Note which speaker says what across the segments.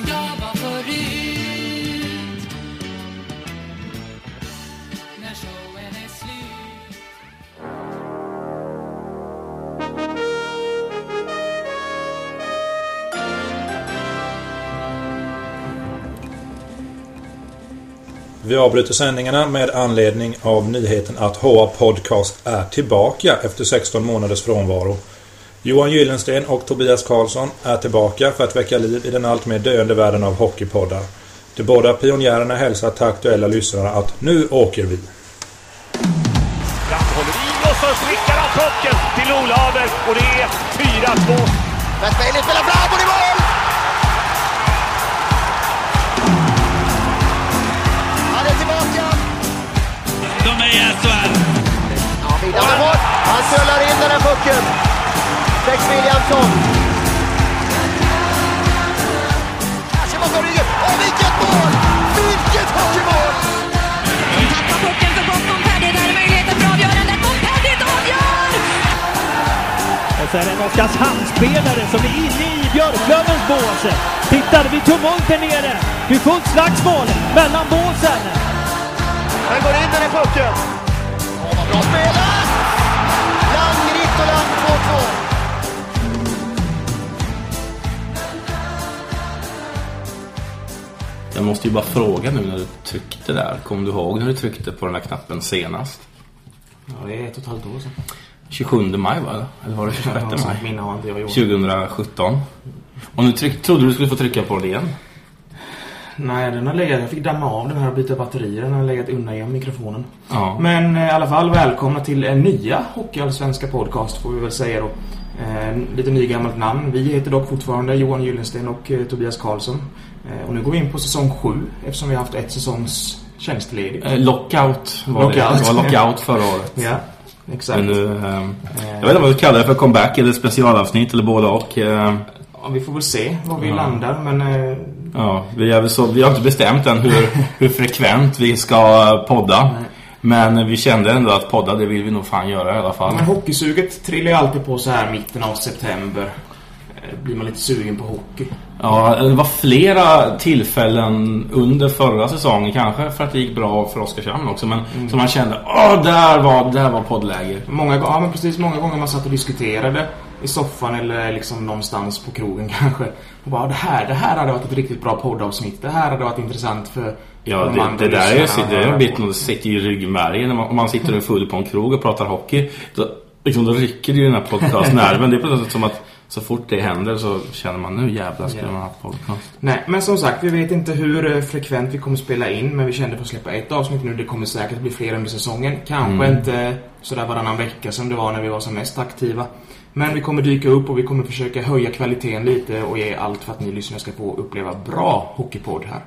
Speaker 1: som jag var förut. När showen är slut.
Speaker 2: Vi avbryter sändningarna med anledning av nyheten att HA Podcast är tillbaka efter 16 månaders frånvaro. Johan Gyllensten och Tobias Karlsson är tillbaka för att väcka liv i den allt mer döende världen av hockeypoddar. De båda pionjärerna hälsar till aktuella lyssnare att nu åker vi.
Speaker 3: Strand håller i och så skickar han pucken till Olaver och det är 4-2.
Speaker 4: Westberg spelar fram och i mål! Han är tillbaka!
Speaker 5: De är i SHL.
Speaker 4: Ja, vidare bort. Han sölar in den här pucken. Lex Williamson. Kanske bakom ryggen. Och vilket mål! Vilket hockeymål!
Speaker 6: Tappar pucken för gott. Montpellier där är möjligheten för avgörandet. Montpellier avgör!
Speaker 7: Och så är det en Oskarshamnsspelare som är inne i Björklövens bås. Tittar, vi tumult här nere. Vi får ett slagsmål mellan båsen.
Speaker 4: Den går in den här pucken. Åh, vad bra spelat!
Speaker 8: Jag måste ju bara fråga nu när du tryckte där. Kommer du ihåg när du tryckte på den här knappen senast?
Speaker 9: Ja, det är ett och ett halvt år sedan.
Speaker 8: 27 maj va? Eller var det 26
Speaker 9: Ja, sånt
Speaker 8: maj?
Speaker 9: minne har inte jag gjort.
Speaker 8: 2017. Och nu tryck, trodde du skulle få trycka på den igen?
Speaker 9: Nej, den har legat, jag fick damma av den här och byta batterier. Den har legat undan igen mikrofonen.
Speaker 8: Ja.
Speaker 9: Men eh, i alla fall välkomna till en nya Hockeyallsvenska podcast får vi väl säga då. Eh, lite ny gammalt namn. Vi heter dock fortfarande Johan Gyllensten och eh, Tobias Karlsson. Eh, och nu går vi in på säsong 7 eftersom vi har haft ett säsongs tjänstledigt.
Speaker 8: Eh, lockout var
Speaker 9: Lockout.
Speaker 8: det. Det var lockout förra året.
Speaker 9: Ja, exakt.
Speaker 8: Men nu, ehm, jag vet inte vad du kallar det för comeback eller specialavsnitt eller båda och.
Speaker 9: Ja, vi får väl se var vi
Speaker 8: Ja.
Speaker 9: landar men eh,
Speaker 8: Ja, vi, är så, vi har inte bestämt än hur, hur frekvent vi ska podda. Men vi kände ändå att podda, det vill vi nog fan göra i alla fall.
Speaker 9: Men hockeysuget trillar ju alltid på så här mitten av september. Eh, Blir man lite sugen på hockey.
Speaker 8: Ja, det var flera tillfällen under förra säsongen kanske för att det gick bra för Oskarshamn också. Men
Speaker 9: Mm.
Speaker 8: som man kände, åh, där var, där var poddläge.
Speaker 9: Många, ja, men precis, många gånger man satt och diskuterade i soffan eller liksom någonstans på krogen kanske. Och bara, det här, det här hade varit ett riktigt bra poddavsnitt. Det här hade varit intressant för
Speaker 8: Ja,
Speaker 9: de
Speaker 8: det,
Speaker 9: andra
Speaker 8: det där är, det är en bit det sitter i ryggmärgen. När man, om man sitter full på en krog och pratar hockey. Då, liksom, då rycker det ju den här podcastnerven. Det är på något sätt som att så fort det händer så känner man nu jävlar skulle
Speaker 9: Ja.
Speaker 8: man ha podcast.
Speaker 9: Nej, men som sagt, vi vet inte hur eh, frekvent vi kommer spela in. Men vi kände för att släppa ett avsnitt nu. Det kommer säkert bli fler under säsongen. Kanske
Speaker 8: Mm.
Speaker 9: inte sådär varannan vecka som det var när vi var som mest aktiva. Men vi kommer dyka upp och vi kommer försöka höja kvaliteten lite och ge allt för att ni lyssnare ska få uppleva bra hockeypodd här.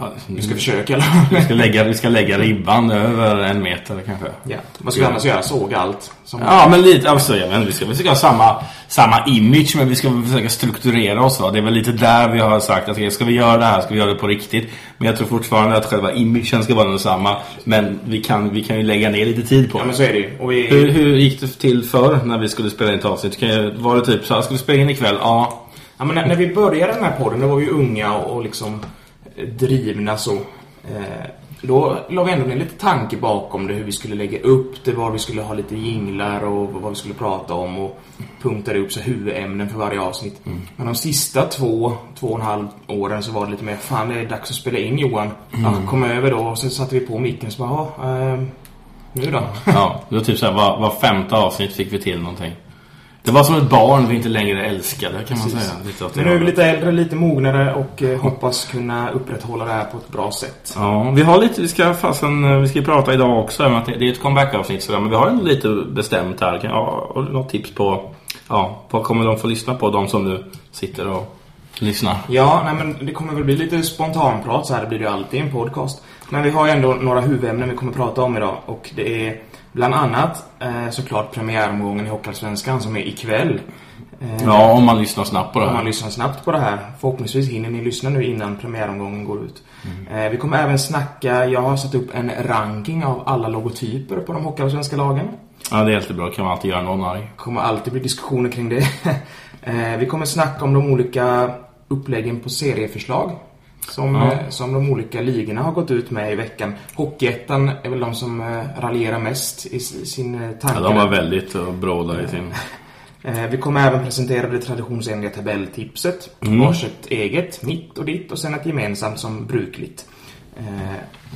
Speaker 8: Ja,
Speaker 9: Vi ska försöka i alla
Speaker 8: vi, ska lägga, vi ska lägga ribban över en meter kanske.
Speaker 9: Ja, ska vi annars göra? Såga allt? Som
Speaker 8: Ja, men lite, alltså, jag menar, vi ska försöka ha samma, samma image, men vi ska försöka strukturera oss. Va? Det är väl lite där vi har sagt att okej, ska vi göra det här, ska vi göra det på riktigt. Men jag tror fortfarande att själva imagen ska vara densamma. Men vi kan, vi kan ju lägga ner lite tid på
Speaker 9: Ja,
Speaker 8: det.
Speaker 9: men så är det ju. Vi...
Speaker 8: Hur, hur gick det till förr när vi skulle spela in ett avsnitt? Var det typ så här, ska vi spela in ikväll? Ja.
Speaker 9: Ja, men när, när vi började den här podden, då var vi unga och, och liksom drivna så. Eh, då la vi ändå ner lite tanke bakom det, hur vi skulle lägga upp det, var vi skulle ha lite jinglar och vad vi skulle prata om och punktade upp så huvudämnen för varje avsnitt. Men de sista två, två och en halv åren så var det lite mer, fan det är dags att spela in Johan. Ja, kom över då och så satte vi på micken så bara, ja, eh, nu då?
Speaker 8: Ja, det var typ så här, var, var femte avsnitt fick vi till någonting. Det var som ett barn vi inte längre älskade, kan man
Speaker 9: Precis.
Speaker 8: säga. Lite
Speaker 9: nu är vi lite äldre, lite mognare och eh, hoppas kunna upprätthålla det här på ett bra sätt.
Speaker 8: Ja, vi har lite, vi ska fasen, vi ska prata idag också det är ett comeback-avsnitt sådär, men vi har ändå lite bestämt här. Kan- Ja, och något tips på, ja, vad kommer de få lyssna på, de som nu sitter och lyssnar?
Speaker 9: Ja, nej men det kommer väl bli lite spontanprat så här, det blir det ju alltid i en podcast. Men vi har ju ändå några huvudämnen vi kommer prata om idag och det är bland annat eh, såklart premiäromgången i Hockeyallsvenskan som är ikväll. Eh,
Speaker 8: Ja, om man lyssnar snabbt på det
Speaker 9: Om man
Speaker 8: här.
Speaker 9: lyssnar snabbt på det här. Förhoppningsvis hinner ni lyssna nu innan premiäromgången går ut. Eh, vi kommer även snacka, jag har satt upp en ranking av alla logotyper på de Hockeyallsvenska lagen.
Speaker 8: Ja, det är jättebra. Kan man alltid göra någon arg.
Speaker 9: kommer alltid bli diskussioner kring det. eh, vi kommer snacka om de olika uppläggen på serieförslag. Som,
Speaker 8: Ja.
Speaker 9: eh, som de olika ligorna har gått ut med i veckan. Hockeyettan är väl de som eh, raljerar mest i sin eh, tanke.
Speaker 8: Ja, de var väldigt bra där i sin...
Speaker 9: Vi kommer även presentera det traditionsenliga tabelltipset.
Speaker 8: Mm.
Speaker 9: Varsitt eget, mitt och ditt och sen ett gemensamt som brukligt.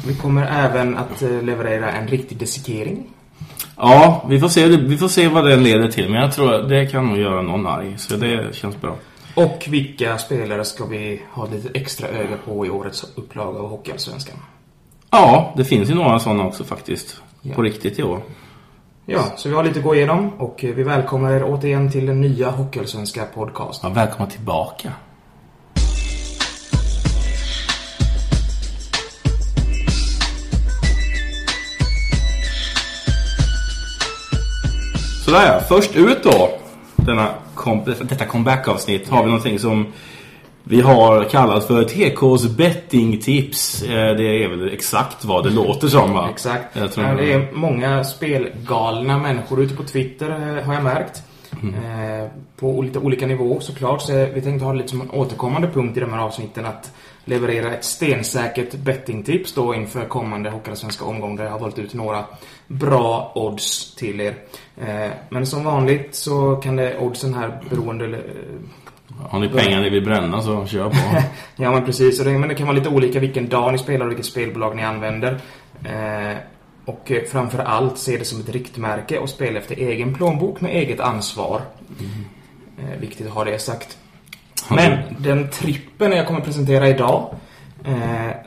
Speaker 9: Vi kommer även att leverera en riktig dissekering.
Speaker 8: Ja, vi får, se, vi får se vad det leder till. Men jag tror att det kan nog göra någon arg. Så det känns bra.
Speaker 9: Och vilka spelare ska vi ha lite extra öga på i årets upplaga av Hockeyallsvenskan?
Speaker 8: Ja, det finns ju några sådana också faktiskt.
Speaker 9: Ja.
Speaker 8: På riktigt i år.
Speaker 9: Ja, så vi har lite att gå igenom och vi välkomnar er återigen till den nya Hockeyallsvenska podcast.
Speaker 8: Ja, välkomna tillbaka. Sådär ja, först ut då. Denna kom, detta comeback-avsnitt har vi någonting som vi har kallat för TKs bettingtips. Eh, Det är väl exakt vad det låter som va?
Speaker 9: Exakt. Det är många spelgalna människor ute på Twitter eh, har jag märkt.
Speaker 8: Mm.
Speaker 9: Eh, på lite olika nivåer såklart. Så vi tänkte ha lite som en återkommande punkt i de här avsnitten att leverera ett stensäkert bettingtips då inför kommande Hockeyallsvenska omgång där jag har valt ut några bra odds till er. Eh, men som vanligt så kan det oddsen här beroende eh,
Speaker 8: Har ni pengar ni vill bränna så kör på.
Speaker 9: Ja men precis, men det kan vara lite olika vilken dag ni spelar och vilket spelbolag ni använder. Eh, och framför allt se det som ett riktmärke och spela efter egen plånbok med eget ansvar. Eh, viktigt att ha det sagt. Men den trippen jag kommer presentera idag, eh,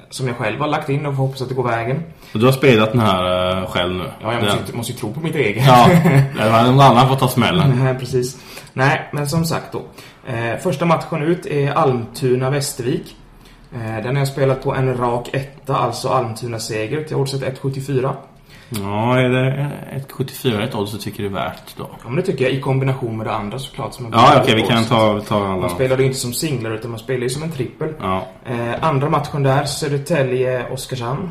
Speaker 9: som jag själv har lagt in och hoppas att det går vägen.
Speaker 8: Och du har spelat den här eh, själv nu?
Speaker 9: Ja, jag måste,
Speaker 8: Den-
Speaker 9: måste ju tro på mitt eget.
Speaker 8: Ja, det var någon annan får ta smällen.
Speaker 9: Nej, precis. Nej, men som sagt då. Eh, första matchen ut är Almtuna-Västervik. Eh, den har jag spelat på en rak etta, alltså Almtuna-seger till oddset 1,74.
Speaker 8: Ja, är det 1,74 ett odds så tycker du det är värt då?
Speaker 9: Ja, men det tycker jag i kombination med det andra såklart. Som
Speaker 8: Ja, okej, vi kan ta, ta alla.
Speaker 9: Man spelar ju inte som singlar utan man spelar ju som en trippel.
Speaker 8: Ja.
Speaker 9: Eh, andra matchen där, Södertälje-Oskarshamn.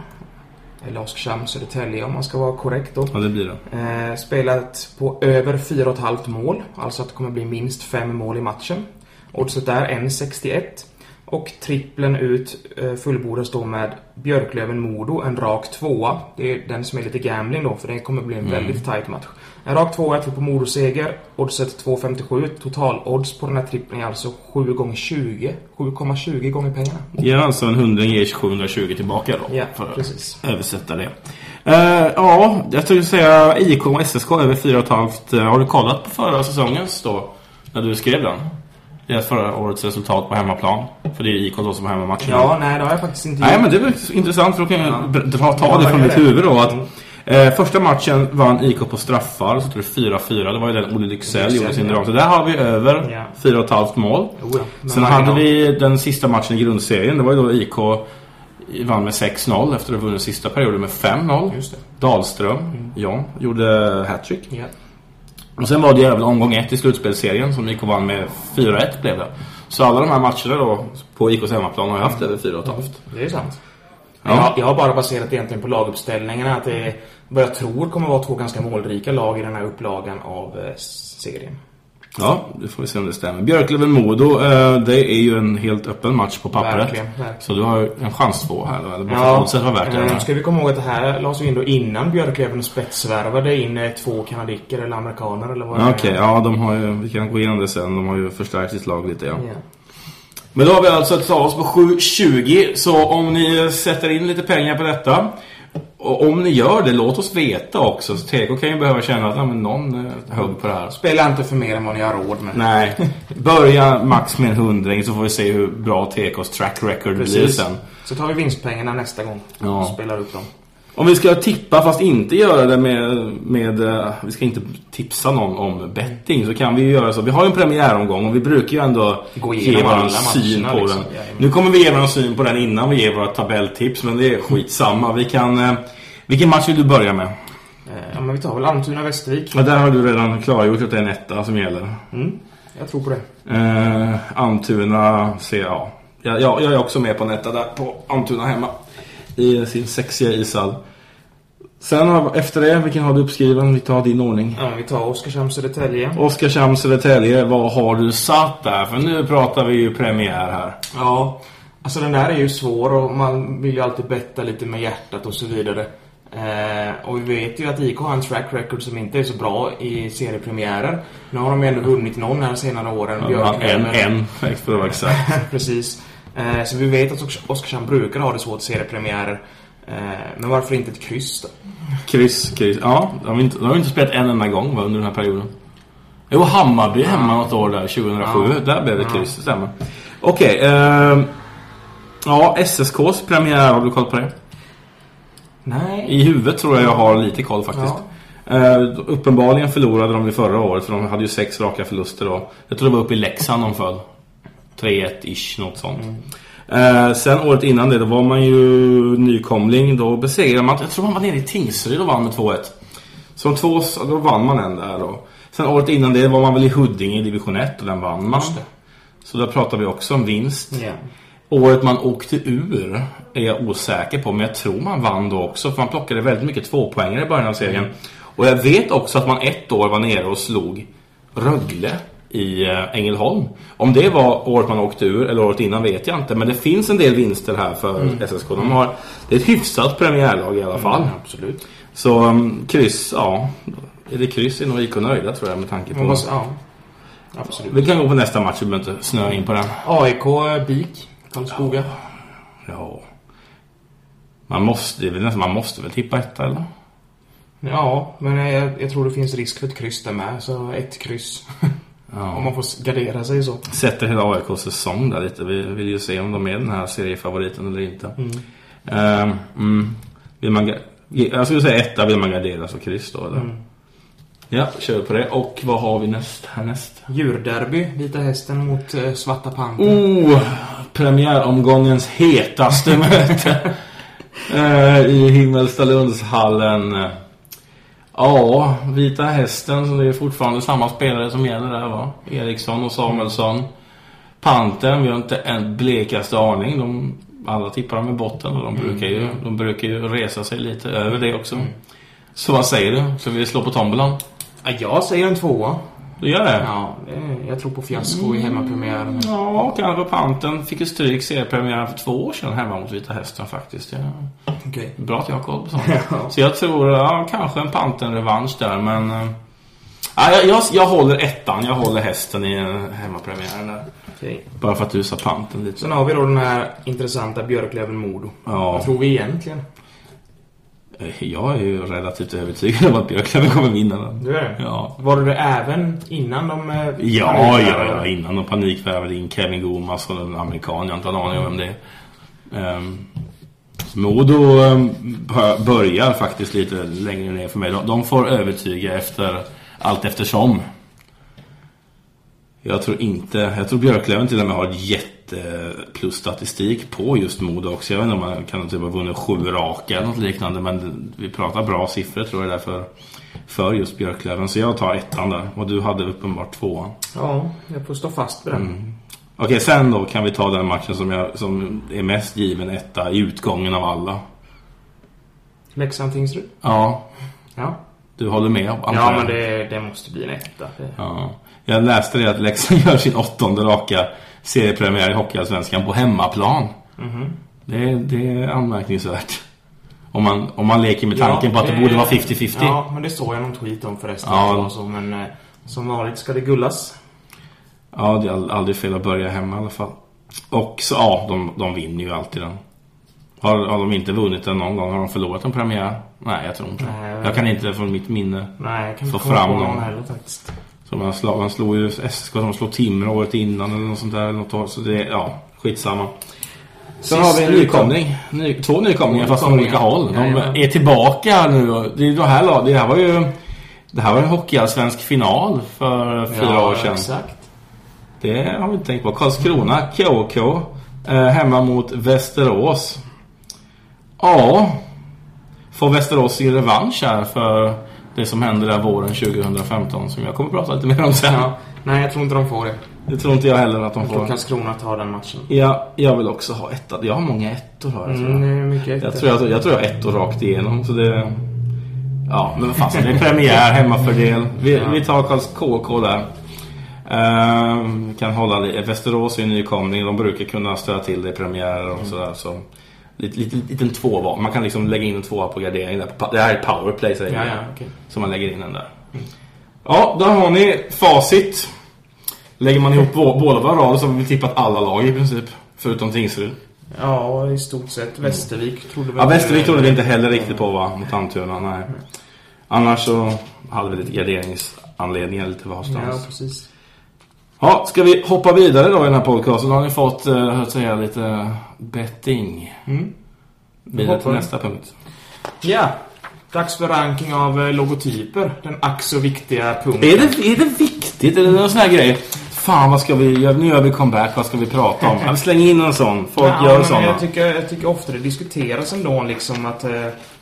Speaker 9: Eller Oskarshamn-Södertälje om man ska vara korrekt då.
Speaker 8: ja, det blir det.
Speaker 9: Eh, spelat på över 4,5 mål. Alltså att det kommer bli minst 5 mål i matchen. Oddset där 1,61. Och trippeln ut eh, fullbordas då med Björklöven-Modo, en rak tvåa. Det är den som är lite gambling då, för det kommer bli en väldigt tight match. En rak tvåa, jag tror på Modo-seger. Oddset 2,57. Total-odds på den här trippeln är alltså 7 gånger 20 7,20 gånger pengarna.
Speaker 8: Ger alltså en hundring ger 720 tillbaka då.
Speaker 9: Ja,
Speaker 8: för att
Speaker 9: precis.
Speaker 8: översätta det. Eh, ja, jag skulle säga IK och SSK över 4,5. Uh, har du kollat på förra säsongens då? När du skrev den? Deras förra årets resultat på hemmaplan. För det är IK då som har hemmamatchen.
Speaker 9: Ja, nej det har jag faktiskt inte
Speaker 8: Nej,
Speaker 9: gjort.
Speaker 8: men det var intressant för då kan jag
Speaker 9: Ja.
Speaker 8: dra, ta
Speaker 9: Ja,
Speaker 8: det från mitt
Speaker 9: det.
Speaker 8: huvud då. Att,
Speaker 9: Mm.
Speaker 8: eh, första matchen vann IK på straffar, så tror det 4-4. Det var ju den Olle Lycksell gjorde sin drag. Så där har vi över
Speaker 9: Ja.
Speaker 8: 4,5 mål.
Speaker 9: Jo, ja.
Speaker 8: Sen hade vi den sista matchen i grundserien. Det var ju då IK vann med 6-0 efter att ha vunnit sista perioden med 5-0.
Speaker 9: Just det.
Speaker 8: Dahlström, John, gjorde hattrick.
Speaker 9: Ja.
Speaker 8: Och sen var det även omgång ett i slutspelsserien som IK vann med 4-1 blev det. Så alla de här matcherna då på IKs hemmaplan har jag haft över 4,5.
Speaker 9: Det är sant.
Speaker 8: Ja.
Speaker 9: Jag, jag har bara baserat egentligen på laguppställningarna att det vad jag tror kommer vara två ganska målrika lag i den här upplagan av eh, serien.
Speaker 8: Ja, det får vi se om det stämmer. Björklöven-Modo, eh, det är ju en helt öppen match på pappret.
Speaker 9: Verkligen, verkligen.
Speaker 8: Så du har en chans två här eller att oddset var värt det.
Speaker 9: eh,
Speaker 8: eller?
Speaker 9: ska vi komma ihåg att det här lades in då innan Björklöven spetsvärvade in eh, två kanadiker eller amerikaner eller vad
Speaker 8: Ja. Okej, ja de har ju, vi kan gå igenom det sen. De har ju förstärkt sitt lag lite, ja.
Speaker 9: Ja.
Speaker 8: Men då har vi alltså tagit oss på 7,20. Så om ni sätter in lite pengar på detta. Och om ni gör det, låt oss veta också. Så TK kan ju behöva känna att men någon eh, högg på det här.
Speaker 9: Spela inte för mer än vad ni har råd med.
Speaker 8: Nej, börja max med en hundring så får vi se hur bra TKs track record blir
Speaker 9: Precis.
Speaker 8: sen.
Speaker 9: Så tar vi vinstpengarna nästa gång
Speaker 8: Ja.
Speaker 9: och spelar upp dem.
Speaker 8: Om vi ska tippa fast inte göra det med, med eh, vi ska inte tipsa någon om betting så kan vi ju göra så. Vi har ju en premiäromgång och vi brukar ju ändå
Speaker 9: Gå
Speaker 8: ge vår syn på
Speaker 9: liksom.
Speaker 8: den. Nu kommer vi ge vår syn på den innan vi ger våra tabelltips men det är skitsamma. Vi kan, eh, vilken match vill du börja med?
Speaker 9: Eh, Ja, men vi tar väl Almtuna-Västervik.
Speaker 8: Ja, där har du redan klargjort att det är en etta som gäller.
Speaker 9: Mm, jag tror på det.
Speaker 8: Eh, Almtuna ser jag. Ja, jag. Jag är också med på en etta där på Almtuna hemma. I sin sexiga ishall. Sen har, efter det, vilken har du uppskriven? Vi tar din ordning.
Speaker 9: Ja, vi tar Oskarshamn Södertälje.
Speaker 8: Oskarshamn Södertälje, vad har du satt där? För nu pratar vi ju premiär här.
Speaker 9: Ja, alltså den där är ju svår och man vill ju alltid betta lite med hjärtat och så vidare. Eh, och vi vet ju att IK har en track record som inte är så bra i seriepremiärer. Nu har de ju ändå vunnit någon här senare åren.
Speaker 8: Ja, en, en, exakt.
Speaker 9: Precis. Eh, så vi vet att Oskars- Oskarshamn brukar ha det svårt seriepremiärer. Eh, men varför inte ett kryss då?
Speaker 8: Kryss, kryss. Ja, de har, inte, de har inte spelat en enda gång va, under den här perioden. Jo, Hammarby hemma något år där, 2007.
Speaker 9: Ja.
Speaker 8: Där blev det
Speaker 9: Ja.
Speaker 8: kryss, det stämmer. Okej, ehm, Ja, SSKs premiär, har du koll på det?
Speaker 9: Nej.
Speaker 8: I huvudet tror jag jag har lite koll faktiskt. Eh, uppenbarligen förlorade de ju förra året för de hade ju sex raka förluster då. Jag tror det var uppe i Leksand de föll. 3-1-ish, något sånt. Eh, sen året innan det, då var man ju nykomling. Då besegrade man, jag tror man var nere i Tingsryd och vann med 2-1. Så de två, då vann man en där då. Sen året innan det var man väl i Huddinge i division 1 och den vann man. Så där pratar vi också om vinst.
Speaker 9: Ja.
Speaker 8: Året man åkte ur är jag osäker på, men jag tror man vann då också. För man plockade väldigt mycket tvåpoängare i början av serien. Och jag vet också att man ett år var nere och slog Rögle i eh, Ängelholm. Om det var året man åkte ur eller året innan vet jag inte. Men det finns en del vinster här för SSK. De har, det är ett hyfsat premiärlag i alla fall.
Speaker 9: Mm, absolut.
Speaker 8: Så um, kryss, ja. Är det kryss är nog IK nöjda tror jag med tanke på...
Speaker 9: måste, ja. Absolut.
Speaker 8: Vi kan gå på nästa match, vi behöver inte snöa in på den.
Speaker 9: AIK BIK Karlskoga.
Speaker 8: Ja. Man måste, nästan, man måste väl tippa ett eller?
Speaker 9: Ja, men jag, jag tror det finns risk för ett kryss där med. Så ett kryss. Om man får gardera sig så.
Speaker 8: Sätter hela AIKs säsong där lite. Vi vill ju se om de är den här seriefavoriten eller inte.
Speaker 9: Mm.
Speaker 8: Ehm, mm. Vill man, jag skulle säga etta vill man gardera så kryss då eller?
Speaker 9: Mm.
Speaker 8: Ja, kör på det. Och vad har vi näst, härnäst?
Speaker 9: Djurderby. Vita hästen mot eh, Svarta Panten.
Speaker 8: Oh, premiäromgångens hetaste möte. Eh, I Himmelstalundshallen. Ja, Vita Hästen, så det är fortfarande samma spelare som gäller där va? Eriksson och Samuelsson. Panten, vi har inte en blekaste aning. De, alla tippar i botten och de brukar, ju, de brukar ju resa sig lite över det också. Så vad säger du? Ska vi slå på tombolan?
Speaker 9: Ja, jag säger en tvåa.
Speaker 8: Du gör det?
Speaker 9: Ja, jag tror på fiasko i hemmapremiären.
Speaker 8: Ja, kanske Panten fick ju stryk seriepremiären för två år sedan hemma mot Vita Hästen faktiskt. Ja.
Speaker 9: Okej.
Speaker 8: Bra att jag har koll på sånt. Så jag tror, ja, kanske en Panten-revansch där, men... eh, Ja, jag, jag, jag håller ettan, jag håller hästen i hemmapremiären där.
Speaker 9: Okej.
Speaker 8: Bara för att du sa Panten lite.
Speaker 9: Sen har vi då den här intressanta Björklöven-Modo.
Speaker 8: Ja.
Speaker 9: Vad tror vi egentligen?
Speaker 8: Eh, Jag är ju relativt övertygad om att Björklöven kommer vinna den.
Speaker 9: Du är det?
Speaker 8: Ja.
Speaker 9: Var det det även innan de... eh,
Speaker 8: Ja, ja, ja, innan de panikvärvade in Kevin Gomas och en amerikan, jag har inte en aning om vem det är. Um, Modo bör- börjar faktiskt lite längre ner för mig. De, de får övertyga efter allt eftersom. Jag tror inte, jag tror Björklöven till och med har ett jätteplus statistik på just Modo också. Jag vet inte om man kan typ ha vunnit sju raka eller något liknande men vi pratar bra siffror tror jag där för, för just Björklöven. Så jag tar ettan där och du hade uppenbart tvåan.
Speaker 9: Ja, jag får stå fast vid den.
Speaker 8: Mm. Okej, sen då kan vi ta den matchen som, jag, som är mest given etta i utgången av alla.
Speaker 9: Leksand-Tingsryd?
Speaker 8: Ja,
Speaker 9: Ja.
Speaker 8: du håller med? antar
Speaker 9: Ja, men det, det måste bli en etta. Det-
Speaker 8: Ja. Jag läste det att Leksand gör sin åttonde raka seriepremiär i Hockeyallsvenskan på hemmaplan.
Speaker 9: Mhm.
Speaker 8: Det, är- det är anmärkningsvärt. Om man, om man leker med tanken på att det borde vara 50-50.
Speaker 9: Ja, men det står jag någon tweet om förresten.
Speaker 8: Ja.
Speaker 9: att det var Så, men eh, som vanligt ska det gullas.
Speaker 8: Ja, det är ald- aldrig fel att börja hemma i alla fall. Och så, ja, de, de vinner ju alltid den. Har, har de inte vunnit den någon gång? Har de förlorat en premiär? Nej, jag tror inte
Speaker 9: Nej, jag
Speaker 8: Jag kan inte från mitt minne
Speaker 9: Nej, jag kan
Speaker 8: få fram
Speaker 9: någon. heller faktiskt.
Speaker 8: Så man, slog, man slog ju SSK som slog Timrå året innan eller något sånt där. Något år. Så det, ja, skitsamma. Sen har vi en nykomling. Ny, två nykomlingar fast från olika håll. De
Speaker 9: Jajamän.
Speaker 8: är tillbaka nu. Det, är det, här, det här var ju... Det här var en hockeyallsvensk final för fyra
Speaker 9: ja,
Speaker 8: år sedan.
Speaker 9: exakt.
Speaker 8: Det har vi inte tänkt på. Karlskrona, KK. Eh, hemma mot Västerås. Ja. Får Västerås sin revansch här för det som hände där våren 2015 som jag kommer att prata lite mer om sen.
Speaker 9: Ja. Nej, jag tror inte de får det.
Speaker 8: Det tror inte jag heller att de
Speaker 9: Jag tror
Speaker 8: får.
Speaker 9: Karlskrona tar den matchen.
Speaker 8: Ja, jag vill också ha etta. Jag har många ettor här tror
Speaker 9: Mm,
Speaker 8: jag. Jag tror jag, jag tror jag har ettor rakt igenom. Så det, Ja, men vad fan, det är premiär, hemmafördel. Vi, vi tar Karls KK där. Ehm, kan hålla det. Västerås är en nykomling. De brukar kunna störa till det i premiärer och sådär. Så lite, lite, liten tvåa. Man kan liksom lägga in en tvåa på gardering. Där. Det här är powerplay säger
Speaker 9: Ja,
Speaker 8: vi.
Speaker 9: ja, okej.
Speaker 8: Så man lägger in den där. Ja, där har ni facit. Lägger man ihop bå- båda våra rader så har vi tippat alla lag i princip. Förutom Tingsryd.
Speaker 9: Ja, i stort sett. Västervik trodde väl...
Speaker 8: Ja, Västervik trodde vi inte heller riktigt på va? Mot Almtuna, nej. Annars så hade vi lite garderingsanledningar lite
Speaker 9: Ja,
Speaker 8: varstans.
Speaker 9: precis.
Speaker 8: Ja, ska vi hoppa vidare då i den här podcasten? Då har ni fått, eh, hör att säga, lite betting.
Speaker 9: Mm.
Speaker 8: Vidare till nästa punkt.
Speaker 9: Ja, dags för ranking av eh, logotyper. Den ack så viktiga punkten.
Speaker 8: Är det, är det viktigt? Är det någon sån här grej? Fan, vad ska vi göra? Nu gör vi comeback. Vad ska vi prata om? Ja, Släng in en sån. Folk
Speaker 9: Ja,
Speaker 8: gör
Speaker 9: men
Speaker 8: såna.
Speaker 9: Jag tycker, jag tycker ofta det diskuteras ändå liksom att eh,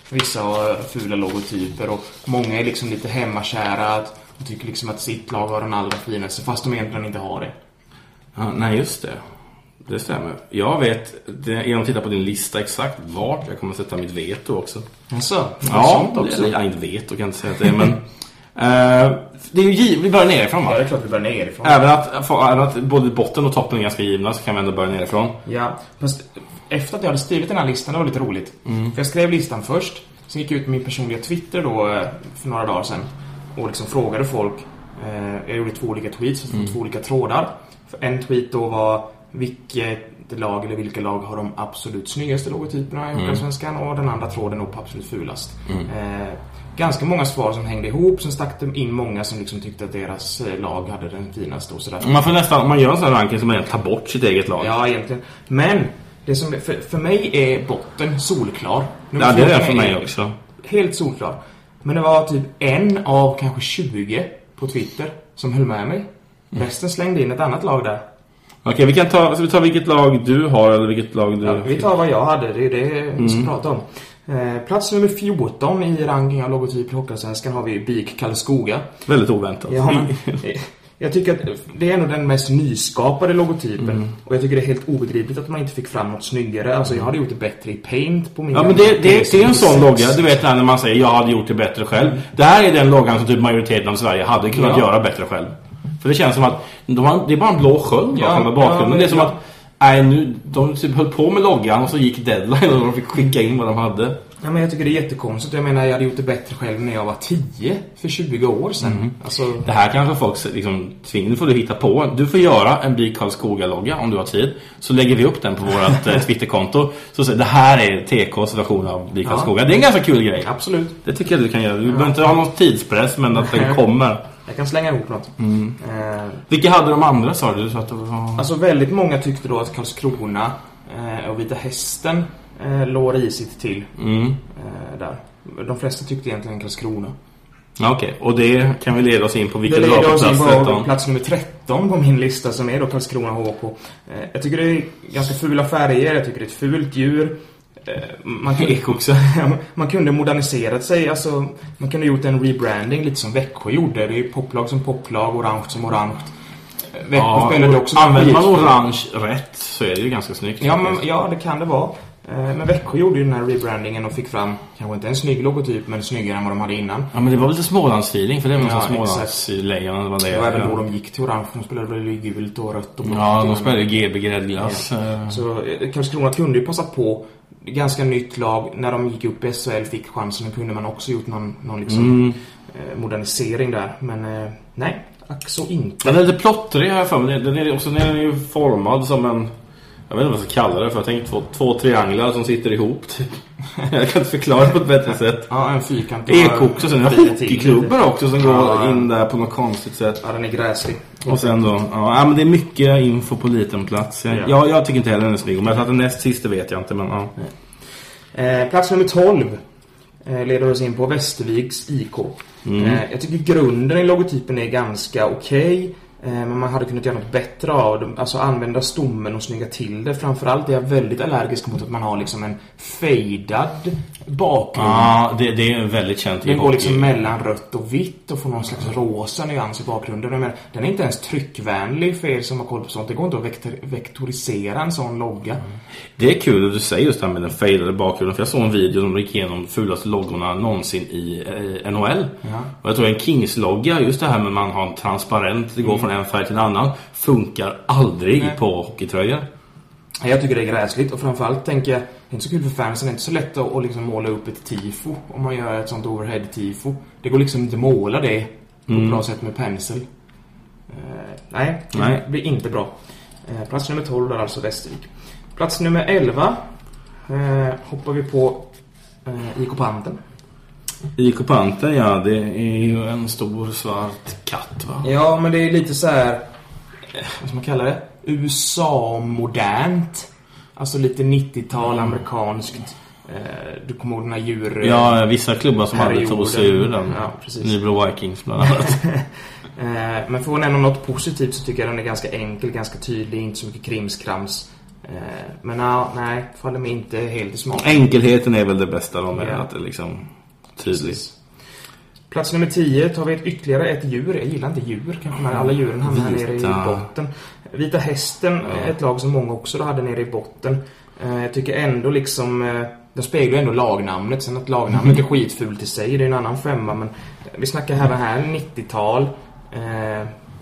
Speaker 9: vissa har fula logotyper och många är liksom lite hemmakära och tycker liksom att sitt lag har den allra finaste fast de egentligen inte har det.
Speaker 8: Ja, nej, just det. Det stämmer. Jag vet, genom att titta på din lista exakt vart jag kommer sätta mitt veto också.
Speaker 9: Alltså,
Speaker 8: Ja,
Speaker 9: sånt också.
Speaker 8: Eller, jag inte vet och kan inte säga att det är, men... eh, det är ju givet, vi börjar nerifrån
Speaker 9: Ja,
Speaker 8: va?
Speaker 9: det är klart vi börjar nerifrån.
Speaker 8: Även att, för, även att både botten och toppen är ganska givna så kan vi ändå börja nerifrån.
Speaker 9: Ja, fast efter att jag hade skrivit den här listan, det var lite roligt.
Speaker 8: Mm.
Speaker 9: För jag skrev listan först, sen gick jag ut med min personliga Twitter då eh, för några dagar sedan. Och liksom frågade folk. Eh, jag gjorde två olika tweets,
Speaker 8: Mm.
Speaker 9: två olika trådar. För en tweet då var vilket lag eller vilka lag har de absolut snyggaste logotyperna i
Speaker 8: Mm.
Speaker 9: Hockeyallsvenskan och den andra tråden då på absolut fulast.
Speaker 8: Mm.
Speaker 9: Eh, ganska många svar som hängde ihop, sen stack de in många som liksom tyckte att deras eh, lag hade den finaste och sådär.
Speaker 8: Man får nästan, om man gör en sån här ranking så man tar bort sitt eget lag.
Speaker 9: Ja, egentligen. Men, det som, för, för mig är botten solklar. Nummer
Speaker 8: Ja, det är det
Speaker 9: 14
Speaker 8: för mig också.
Speaker 9: Helt solklar. Men det var typ en av kanske 20 på Twitter som höll med mig.
Speaker 8: Mm.
Speaker 9: Resten slängde in ett annat lag där.
Speaker 8: Okej, vi kan ta, ska vi ta vilket lag du har eller vilket lag du...
Speaker 9: Ja, vi tar vad jag hade, det är det vi ska
Speaker 8: Mm.
Speaker 9: prata om. Eh, plats nummer 14 i ranking av logotyper i Hockeyallsvenskan har vi BIK Karlskoga.
Speaker 8: Väldigt oväntat.
Speaker 9: Ja, men, jag tycker att det är nog den mest nyskapade logotypen.
Speaker 8: Mm.
Speaker 9: Och jag tycker det är helt obegripligt att man inte fick fram något snyggare. Alltså jag hade gjort det bättre i Paint på min
Speaker 8: Ja men det, det, det är en sån logga, du vet när man säger jag hade gjort det bättre själv. Det här är den loggan som typ majoriteten av Sverige hade kunnat
Speaker 9: Ja.
Speaker 8: göra bättre själv. För det känns som att de har, det är bara en blå sköld
Speaker 9: Ja,
Speaker 8: bakom med bakgrunden.
Speaker 9: ja,
Speaker 8: det är som att nej, nu, de typ höll på med loggan och så gick deadline och de fick skicka in vad de hade.
Speaker 9: Ja, men jag tycker det är jättekonstigt. Jag menar, jag hade gjort det bättre själv när jag var 10 för 20 år sedan.
Speaker 8: Mm.
Speaker 9: Alltså,
Speaker 8: Det här kanske folk liksom tvingar, nu får du hitta på. Du får göra en BIK Karlskoga-logga om du har tid. Så lägger vi upp den på vårt eh, Twitterkonto. Så säger det här är TKs version av
Speaker 9: Ja.
Speaker 8: Karlskoga. Det är en ganska kul grej.
Speaker 9: absolut.
Speaker 8: Det tycker jag du kan göra. Du behöver inte ha någon tidspress men att den kommer.
Speaker 9: Jag kan slänga ihop något.
Speaker 8: Mm.
Speaker 9: Eh,
Speaker 8: Vilka hade de andra sa du? Så att det var...
Speaker 9: alltså väldigt många tyckte då att Karlskrona eh, och Vita Hästen eh, låg risigt till.
Speaker 8: Mm.
Speaker 9: Eh, där. De flesta tyckte egentligen Karlskrona.
Speaker 8: Okej, och det kan vi leda oss in på
Speaker 9: Det
Speaker 8: vilket lag
Speaker 9: leder
Speaker 8: på
Speaker 9: oss in
Speaker 8: plats
Speaker 9: på
Speaker 8: 13.
Speaker 9: plats nummer 13 på min lista som är då Karlskrona HK. Eh, jag tycker det är ganska fula färger, jag tycker det är ett fult djur. Eh, man, kunde,
Speaker 8: också.
Speaker 9: man kunde moderniserat sig, alltså man kunde gjort en rebranding lite som Växjö gjorde. Det är poplag som poplag, orange som orange. Växjö
Speaker 8: Ja,
Speaker 9: spelade också
Speaker 8: använder man orange rätt så är det ju ganska snyggt.
Speaker 9: Ja, men, ja, det kan det vara. Eh, Men Växjö gjorde ju den här rebrandingen och fick fram, kanske inte en snygg logotyp, men snyggare än vad de hade innan.
Speaker 8: Ja, men det var lite Smålandsfeeling för det var
Speaker 9: Ja,
Speaker 8: Smålandslejon. Det var det.
Speaker 9: Var även då de gick till orange, de spelade väl i gult och rött och blått.
Speaker 8: Ja, de spelade GB gräddglass.
Speaker 9: Ja.
Speaker 8: eh.
Speaker 9: Så eh, Karlskrona kunde ju passa på ganska nytt lag. När de gick upp i SHL fick chansen kunde man också gjort någon, någon liksom
Speaker 8: Mm.
Speaker 9: modernisering där. Men nej, ack så inte.
Speaker 8: Den är lite plottrig har jag för mig. Den är, också, den är ju formad som en... Jag vet inte vad jag ska kalla det för. Jag tänker två, två trianglar som sitter ihop. Typ. jag kan inte förklara det på ett bättre sätt.
Speaker 9: Ja, en fyrkant.
Speaker 8: Ek också. Sen det
Speaker 9: lite.
Speaker 8: också som går
Speaker 9: Ja.
Speaker 8: in där på något konstigt sätt.
Speaker 9: Ja, den är gräslig.
Speaker 8: Och sen då, ja men det är mycket info på liten plats. Jag,
Speaker 9: Ja.
Speaker 8: jag, jag tycker inte heller den är snygg. Men jag den näst sista vet jag inte. Men ja.
Speaker 9: Eh, plats nummer 12 eh, leder oss in på Västerviks IK.
Speaker 8: Mm.
Speaker 9: Eh, jag tycker grunden i logotypen är ganska okej. Eh, Men man hade kunnat göra något bättre av det. Alltså använda stommen och snygga till det. Framförallt är jag väldigt allergisk mot att man har liksom en fejdad bakgrund.
Speaker 8: Ja, det, det är väldigt känt i
Speaker 9: Den går liksom mellan rött och vitt och får någon slags rosa nyans i bakgrunden. Menar, den är inte ens tryckvänlig för er som har koll på sånt. Det går inte att vektor vektorisera en sån logga.
Speaker 8: Det är kul att du säger just det här med den fejdade bakgrunden. För jag såg en video där de gick igenom de fulaste loggorna någonsin i eh, NHL.
Speaker 9: Ja.
Speaker 8: Och jag tror en Kings-logga, just det här med att man har en transparent, det går från en färg till en annan, funkar aldrig
Speaker 9: Mm. Nej.
Speaker 8: på hockeytröjor.
Speaker 9: Jag tycker det är gräsligt och framförallt tänker jag, det är inte så kul för fansen, det är inte så lätt att, att liksom måla upp ett tifo om man gör ett sånt overhead-tifo. Det går liksom inte att måla det på ett bra sätt med pensel. Eh, nej, det
Speaker 8: Nej.
Speaker 9: blir inte bra. Eh, plats nummer 12 är alltså Västervik. Plats nummer 11 eh, hoppar vi på IK Panten.
Speaker 8: IK Panther, ja, det är ju en stor svart katt va?
Speaker 9: Ja, men det är lite så här eh, vad ska man kalla det? USA-modernt. Alltså lite 90-tal amerikanskt. Eh, du kommer ihåg den här djur...
Speaker 8: Ja, vissa klubbar som aldrig tog sig ur den.
Speaker 9: Ja, precis.
Speaker 8: Nybro Vikings bland annat.
Speaker 9: Eh, men för att nämna något positivt så tycker jag den är ganska enkel, ganska tydlig, inte så mycket krimskrams. Men ja, nej, faller mig inte helt i smak.
Speaker 8: Enkelheten är väl det bästa då med
Speaker 9: Ja.
Speaker 8: att det liksom
Speaker 9: Precis. Plats nummer 10 tar vi ett, ytterligare ett djur. Jag gillar inte djur kanske, men alla djuren hamnar här nere i botten. Vita Hästen är ett lag som många också då hade nere i botten. Eh, jag tycker ändå liksom... Eh, de speglar ändå lagnamnet. Sen att lagnamnet är skitfult i sig, det är en annan femma. Men vi snackar här, här 90-tal.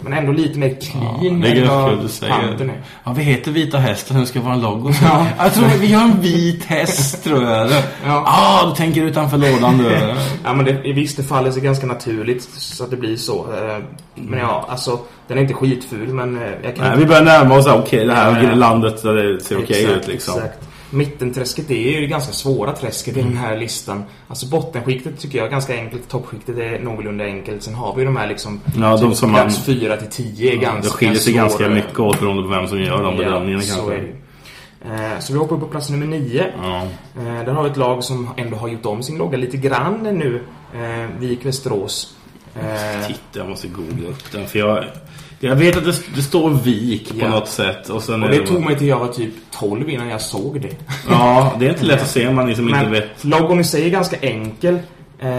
Speaker 9: Men ändå lite mer clean
Speaker 8: Det är
Speaker 9: vad
Speaker 8: du säger. Ja, vi heter Vita Hästen, hur ska vara en logo?
Speaker 9: Ja.
Speaker 8: Jag tror vi har en vit häst, tror jag. Ja.
Speaker 9: Ja.
Speaker 8: Ah, du tänker utanför lådan du.
Speaker 9: Ja men det, visst det faller sig ganska naturligt så att det blir så. Eh, Men ja, alltså den är inte skitful men eh, jag kan
Speaker 8: Nej,
Speaker 9: inte...
Speaker 8: vi börjar närma oss, okej, det här
Speaker 9: Ja, ja.
Speaker 8: landet där det ser okej ut liksom.
Speaker 9: Exakt. Mittenträsket är ju ganska svåra träsket i den här listan. Alltså bottenskiktet tycker jag är ganska enkelt. Toppskiktet är någorlunda enkelt. Sen har vi de här liksom...
Speaker 8: Ja, de som man-
Speaker 9: plats 4 till 10 är ganska
Speaker 8: Det skiljer sig ganska mycket åt beroende på vem som gör de bedömningarna
Speaker 9: så
Speaker 8: kanske.
Speaker 9: det ju. Eh, Så vi hoppar upp på plats nummer 9.
Speaker 8: Ja.
Speaker 9: Eh, Där har vi ett lag som ändå har gjort om sin logga lite grann nu. Eh, Vik Västerås.
Speaker 8: Titta, jag måste googla upp den. För jag, jag vet att det, det står vik på
Speaker 9: Ja.
Speaker 8: något sätt. Och, sen
Speaker 9: Och
Speaker 8: är
Speaker 9: det tog mig till jag var typ 12 innan jag såg det.
Speaker 8: Ja, det är inte lätt att se om man liksom inte
Speaker 9: Men
Speaker 8: vet.
Speaker 9: logon i sig är ganska enkel. Eh,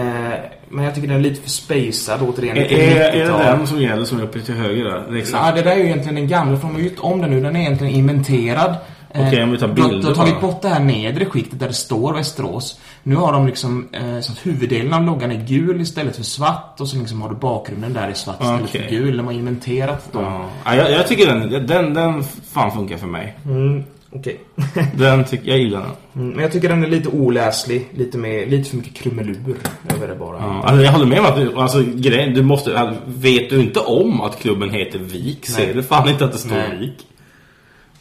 Speaker 9: men jag tycker den är lite för spacad återigen.
Speaker 8: Är, är, är det
Speaker 9: 90-tal.
Speaker 8: den som gäller som är uppe till höger där? Det är exakt.
Speaker 9: Ja, det där är ju egentligen den gamla, för de har gjort om den nu. Den är egentligen inventerad. Eh,
Speaker 8: Okej, om vi tar
Speaker 9: då-
Speaker 8: bilder
Speaker 9: Då har tagit bort det här nedre skiktet där det står Västerås. Nu har de liksom, eh, så att huvuddelen av loggan är gul istället för svart. Och så liksom har du bakgrunden där i svart istället för gul. De har inventerat dem.
Speaker 8: Ja. Ja, jag, jag tycker den, den, den fan funkar för mig.
Speaker 9: Mm, okej.
Speaker 8: Den tycker, jag gillar den.
Speaker 9: Mm, men jag tycker den är lite oläslig. Lite, med, lite för mycket krumelur över det bara.
Speaker 8: Ja, alltså jag håller med om att du, alltså, grejen, du måste, alltså, vet du inte om att klubben heter Vik ser du fan inte att det står
Speaker 9: Nej.
Speaker 8: Vik.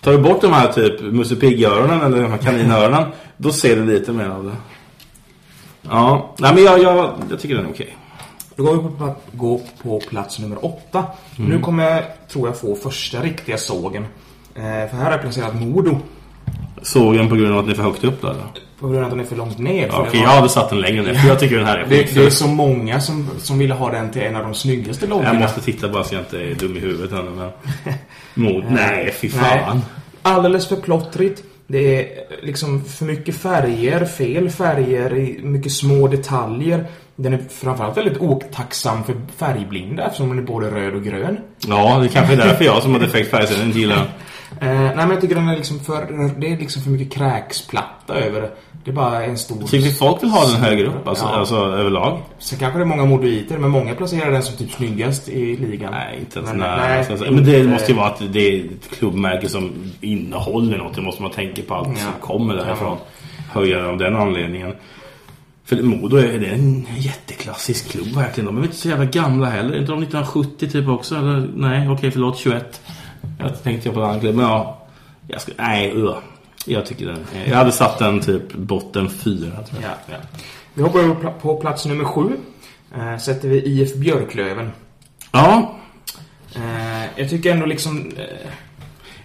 Speaker 8: Tar du bort de här typ Musse Pigg-öronen eller de här kaninöronen, då ser du lite mer av det. Ja, nej men jag, jag, jag tycker den är okej.
Speaker 9: Då går vi på, gå på plats nummer åtta.
Speaker 8: Mm.
Speaker 9: Nu kommer jag, tror jag, få första riktiga sågen. Eh, för här har jag placerat Modo.
Speaker 8: Såg den på grund av att ni är för högt upp då? eller?
Speaker 9: På grund av att den är för långt ner.
Speaker 8: Okej,
Speaker 9: det
Speaker 8: jag
Speaker 9: var-
Speaker 8: hade satt den längre ner, för jag tycker den här är
Speaker 9: det, det är så många som, som ville ha den till en av de snyggaste loggorna.
Speaker 8: Jag måste titta bara så jag inte är dum i huvudet ännu, men... Mod, nej, fy
Speaker 9: Nej.
Speaker 8: fan.
Speaker 9: Alldeles för plottrigt. Det är liksom för mycket färger, fel färger, i mycket små detaljer. Den är framförallt väldigt otacksam för färgblinda eftersom den är både röd och grön.
Speaker 8: Ja, det kanske är därför jag som har defekt färgsättning inte gillar.
Speaker 9: Eh, nej men jag tycker den är liksom för, det är liksom för mycket kräksplatta över det. Det är bara en stor...
Speaker 8: Tycker vi folk vill ha den högre upp, alltså,
Speaker 9: Ja.
Speaker 8: alltså överlag?
Speaker 9: Sen kanske det är många moduiter, men många placerar den som typ snyggast i ligan.
Speaker 8: Nej, inte ens
Speaker 9: Men, nej,
Speaker 8: Alltså,
Speaker 9: inte-
Speaker 8: men det måste ju vara att det är ett klubbmärke som innehåller något. Det måste man tänka på allt
Speaker 9: Ja.
Speaker 8: som kommer därifrån. Höja det av den anledningen. För Modo är det en jätteklassisk klubb verkligen. De är inte så jävla gamla heller. Är inte de 1970 typ också? Eller, nej, okej förlåt, 21. Jag tänkte jag på klubb. Men ja, jag ska, nej, uh. Jag tycker den. Jag hade satt den typ botten fyra tror jag.
Speaker 9: Ja, ja. Vi hoppar på plats nummer sju. Eh, sätter vi IF Björklöven.
Speaker 8: Ja,
Speaker 9: Eh, jag tycker ändå liksom... Eh,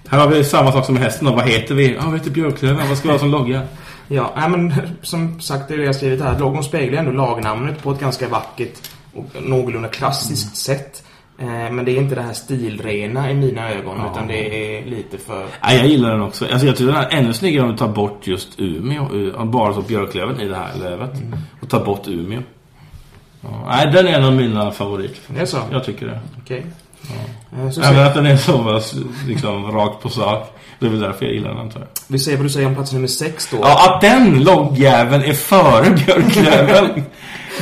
Speaker 8: här har vi samma sak som med hästen. då. Vad heter vi? Ja, vi heter Björklöven. Vad ska vi ha som logga?
Speaker 9: ja, nej, men som sagt, det är det jag skrivit här. Logon speglar ändå lagnamnet på ett ganska vackert och någorlunda klassiskt sätt. Eh, men det är inte det här stilrena i mina ögon, utan det är lite för...
Speaker 8: Nej, jag gillar den också. Alltså, jag tycker den är ännu snyggare om vi tar bort just Umeå. eh, Bara så Björklöven i det här lövet. Och tar bort Umeå. Ja, nej, den är en av mina favoriter.
Speaker 9: Det är så?
Speaker 8: Jag tycker det.
Speaker 9: Okej. Eh, så
Speaker 8: Även att den är så pass, liksom, rakt på sak. Det är väl därför jag gillar den, antar jag.
Speaker 9: vi ser vad du säger om plats nummer sex då.
Speaker 8: Ja, att den loggjäveln är före Björklöven.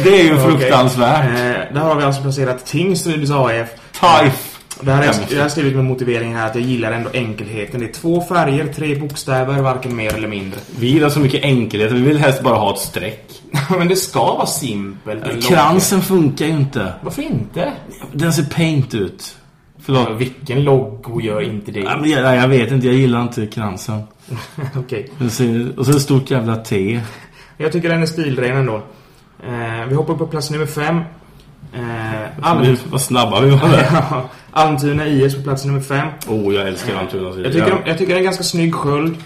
Speaker 8: det är ju fruktansvärt.
Speaker 9: Eh, där har vi alltså placerat Tingsryds AF.
Speaker 8: Taif.
Speaker 9: Det här är, jag har skrivit med motivering här att jag gillar ändå enkelheten. Det är två färger, tre bokstäver, varken mer eller mindre.
Speaker 8: Vi gillar så mycket enkelhet. Vi vill helst bara ha ett streck.
Speaker 9: Men det ska vara simpelt. en
Speaker 8: Kransen funkar ju inte.
Speaker 9: logga. Varför inte?
Speaker 8: Den ser paint ut. Förlåt.
Speaker 9: Ja, vilken logo gör inte det?
Speaker 8: Ja, men jag, jag vet inte, jag gillar inte kransen.
Speaker 9: Okej.
Speaker 8: Ser, och så ett stort jävla T.
Speaker 9: Jag tycker den är stilren ändå. Eh, vi hoppar på plats nummer fem. Eh, Alm-
Speaker 8: Vad snabba vi var där.
Speaker 9: Almtuna IS på plats nummer fem.
Speaker 8: Oh, jag älskar Almtuna.
Speaker 9: Jag tycker, jag tycker det är en ganska snygg sköld.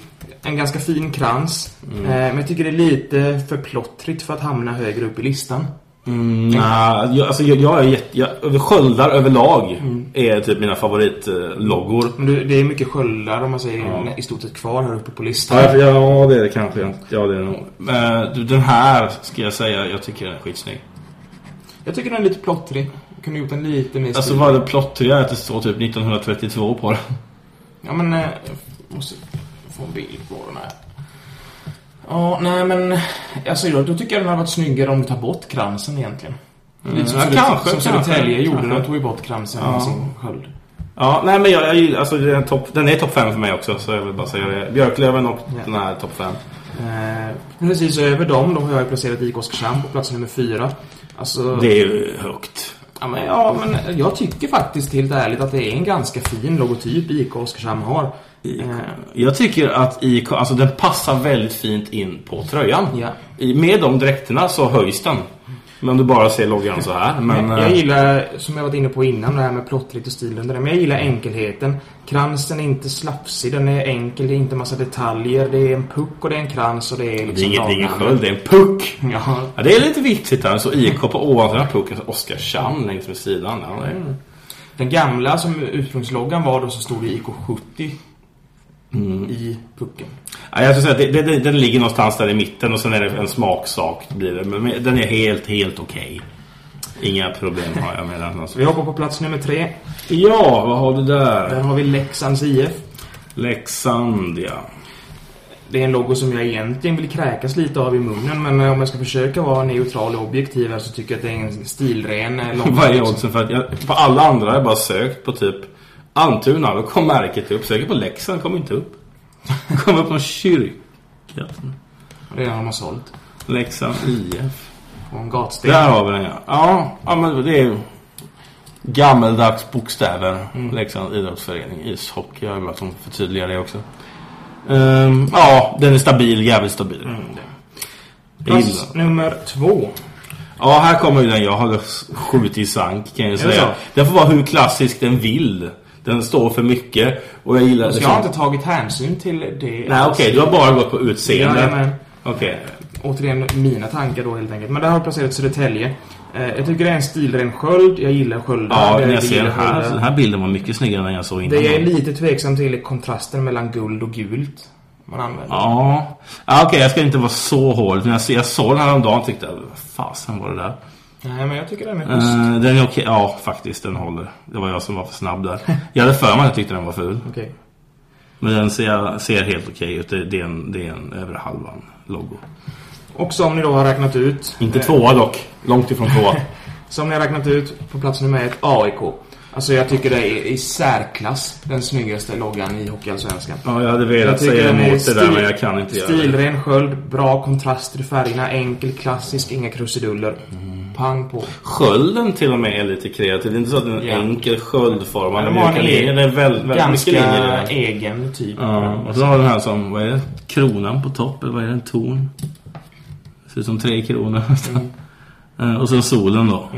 Speaker 9: En ganska fin krans.
Speaker 8: Mm.
Speaker 9: Eh, men jag tycker det är lite för plottrigt för att hamna högre upp i listan.
Speaker 8: Mm, nah, jag, alltså, jag, jag är jätte... Jag, över sköldar överlag är typ mina favoritloggor.
Speaker 9: Men du, det är mycket sköldar om man säger i stort sett kvar här uppe på listan.
Speaker 8: Ja, ja, det är det kanske. Ja, det är det nog. Men du, den här ska jag säga, jag tycker den är skitsnygg.
Speaker 9: Jag tycker den är lite plottrig. Jag kunde gjort den lite mer
Speaker 8: Alltså vad är det plottriga är att det står typ 1932 på den.
Speaker 9: Ja men... Eh, jag måste få en bild på den här. Ja, nej men... Alltså då, då tycker jag den hade varit snyggare om du tar bort kransen egentligen. Lite som,
Speaker 8: ja, kanske,
Speaker 9: som Södertälje gjorde de tog ju bort kransen
Speaker 8: Ja.
Speaker 9: sin sköld.
Speaker 8: Ja, nej men jag, jag alltså den, är topp 5 för mig också, så jag vill bara säga det. Björklöven och
Speaker 9: Ja.
Speaker 8: den här är topp 5.
Speaker 9: Eh, precis över dem, då har jag placerat IK Oskarshamn på plats nummer fyra. Alltså...
Speaker 8: Det är ju högt.
Speaker 9: Ja men, ja, men jag tycker faktiskt helt ärligt att det är en ganska fin logotyp IK Oskarshamn har. Eh.
Speaker 8: Jag tycker att IK, alltså den passar väldigt fint in på tröjan.
Speaker 9: Ja.
Speaker 8: Med de dräkterna så höjs den. Men om du bara ser loggan så här. Men,
Speaker 9: jag, jag
Speaker 8: eh.
Speaker 9: gillar, som jag varit inne på innan, det här med plottrigt och stil under stilen. Men jag gillar enkelheten. Kransen är inte slafsig, den är enkel, det är inte massa detaljer. Det är en puck och det är en krans och det är liksom...
Speaker 8: Det är ingen sköld, det är en puck!
Speaker 9: Ja.
Speaker 8: ja det är lite vitsigt här. Så IK på ovanför den här pucken, så Oskarshamn längs med sidan. Ja, mm.
Speaker 9: Den gamla som ursprungsloggan var då så stod det IK70 Mm. i pucken?
Speaker 8: Ja, jag skulle säga att det, det, den ligger någonstans där i mitten och sen är det en smaksak. Blir det. Men den är helt, helt okej. Okay. Inga problem har jag med den. Alltså.
Speaker 9: Vi hoppar på plats nummer tre.
Speaker 8: Ja, vad har du där?
Speaker 9: Där har vi Leksands IF.
Speaker 8: Leksand, ja.
Speaker 9: Det är en logo som jag egentligen vill kräkas lite av i munnen men eh, om jag ska försöka vara neutral och objektiv här så tycker jag att det är en stilren eh, logga.
Speaker 8: Vad är oddsen för att jag, på alla andra har jag bara sökt på typ Almtuna, då kom märket upp. Söker på Leksand, kom inte upp. Kom upp någon kyrka.
Speaker 9: Det är den de har sålt.
Speaker 8: Leksand IF.
Speaker 9: Och en gatsten.
Speaker 8: Där har vi den ja. Ja, ja men det är ju gammeldags bokstäver.
Speaker 9: Mm.
Speaker 8: Leksand idrottsförening, ishockey. Jag vill bara som förtydligar det också. Ehm, ja, den är stabil, jävligt stabil.
Speaker 9: Mm, Plats nummer två.
Speaker 8: Ja, här kommer ju den jag hade skjutit i sank kan jag säga. Den får vara hur klassisk den vill. Den står för mycket. Och jag gillar
Speaker 9: Så jag har inte tagit hänsyn till det.
Speaker 8: Nej, okej. du har bara gått på utseende.
Speaker 9: Jajamän.
Speaker 8: Okej.
Speaker 9: Återigen mina tankar då helt enkelt. Men där har jag placerat Södertälje. Eh, jag tycker det är en stilren sköld. Jag gillar sköldar.
Speaker 8: Ja,
Speaker 9: jag
Speaker 8: jag ser den här. Den här bilden var mycket snyggare än jag såg innan.
Speaker 9: Det jag är lite tveksam till är kontrasten mellan guld och gult. Man använder.
Speaker 8: Ja, ja okej. jag ska inte vara så hård. Men jag, jag såg den här om dagen och tyckte, vad fasen var det där?
Speaker 9: Nej, men jag tycker den är schysst.
Speaker 8: Uh, den är okej. Ja, faktiskt. Den håller. Det var jag som var för snabb där. Jag hade för mig att jag tyckte den var ful.
Speaker 9: Okej.
Speaker 8: Men den ser, ser helt okej ut. Det, det, är en, det är en över halvan logo.
Speaker 9: Och som ni då har räknat ut.
Speaker 8: Inte
Speaker 9: eh,
Speaker 8: tvåa dock. Långt ifrån tvåa.
Speaker 9: Som ni har räknat ut på plats nummer ett, AIK. Alltså jag tycker det är i särklass den snyggaste loggan i Hockeyallsvenskan.
Speaker 8: Ja, jag hade velat
Speaker 9: tycker
Speaker 8: säga emot det där men jag kan inte göra det.
Speaker 9: Stilren sköld, bra kontraster i färgerna, enkel, klassisk, inga krusiduller.
Speaker 8: Mm.
Speaker 9: Pang på.
Speaker 8: Skölden till och med är lite kreativ. Det är inte så att den är
Speaker 9: Ja.
Speaker 8: enkel sköldformad.
Speaker 9: Den
Speaker 8: med
Speaker 9: har en
Speaker 8: mjuka linjer. Det är väldigt, linjer
Speaker 9: ganska egen typ.
Speaker 8: Ja, och så har den här som, vad är det? Kronan på topp, eller vad är det? En torn? Ser ut som tre kronor nästan. Eh, Och så solen då.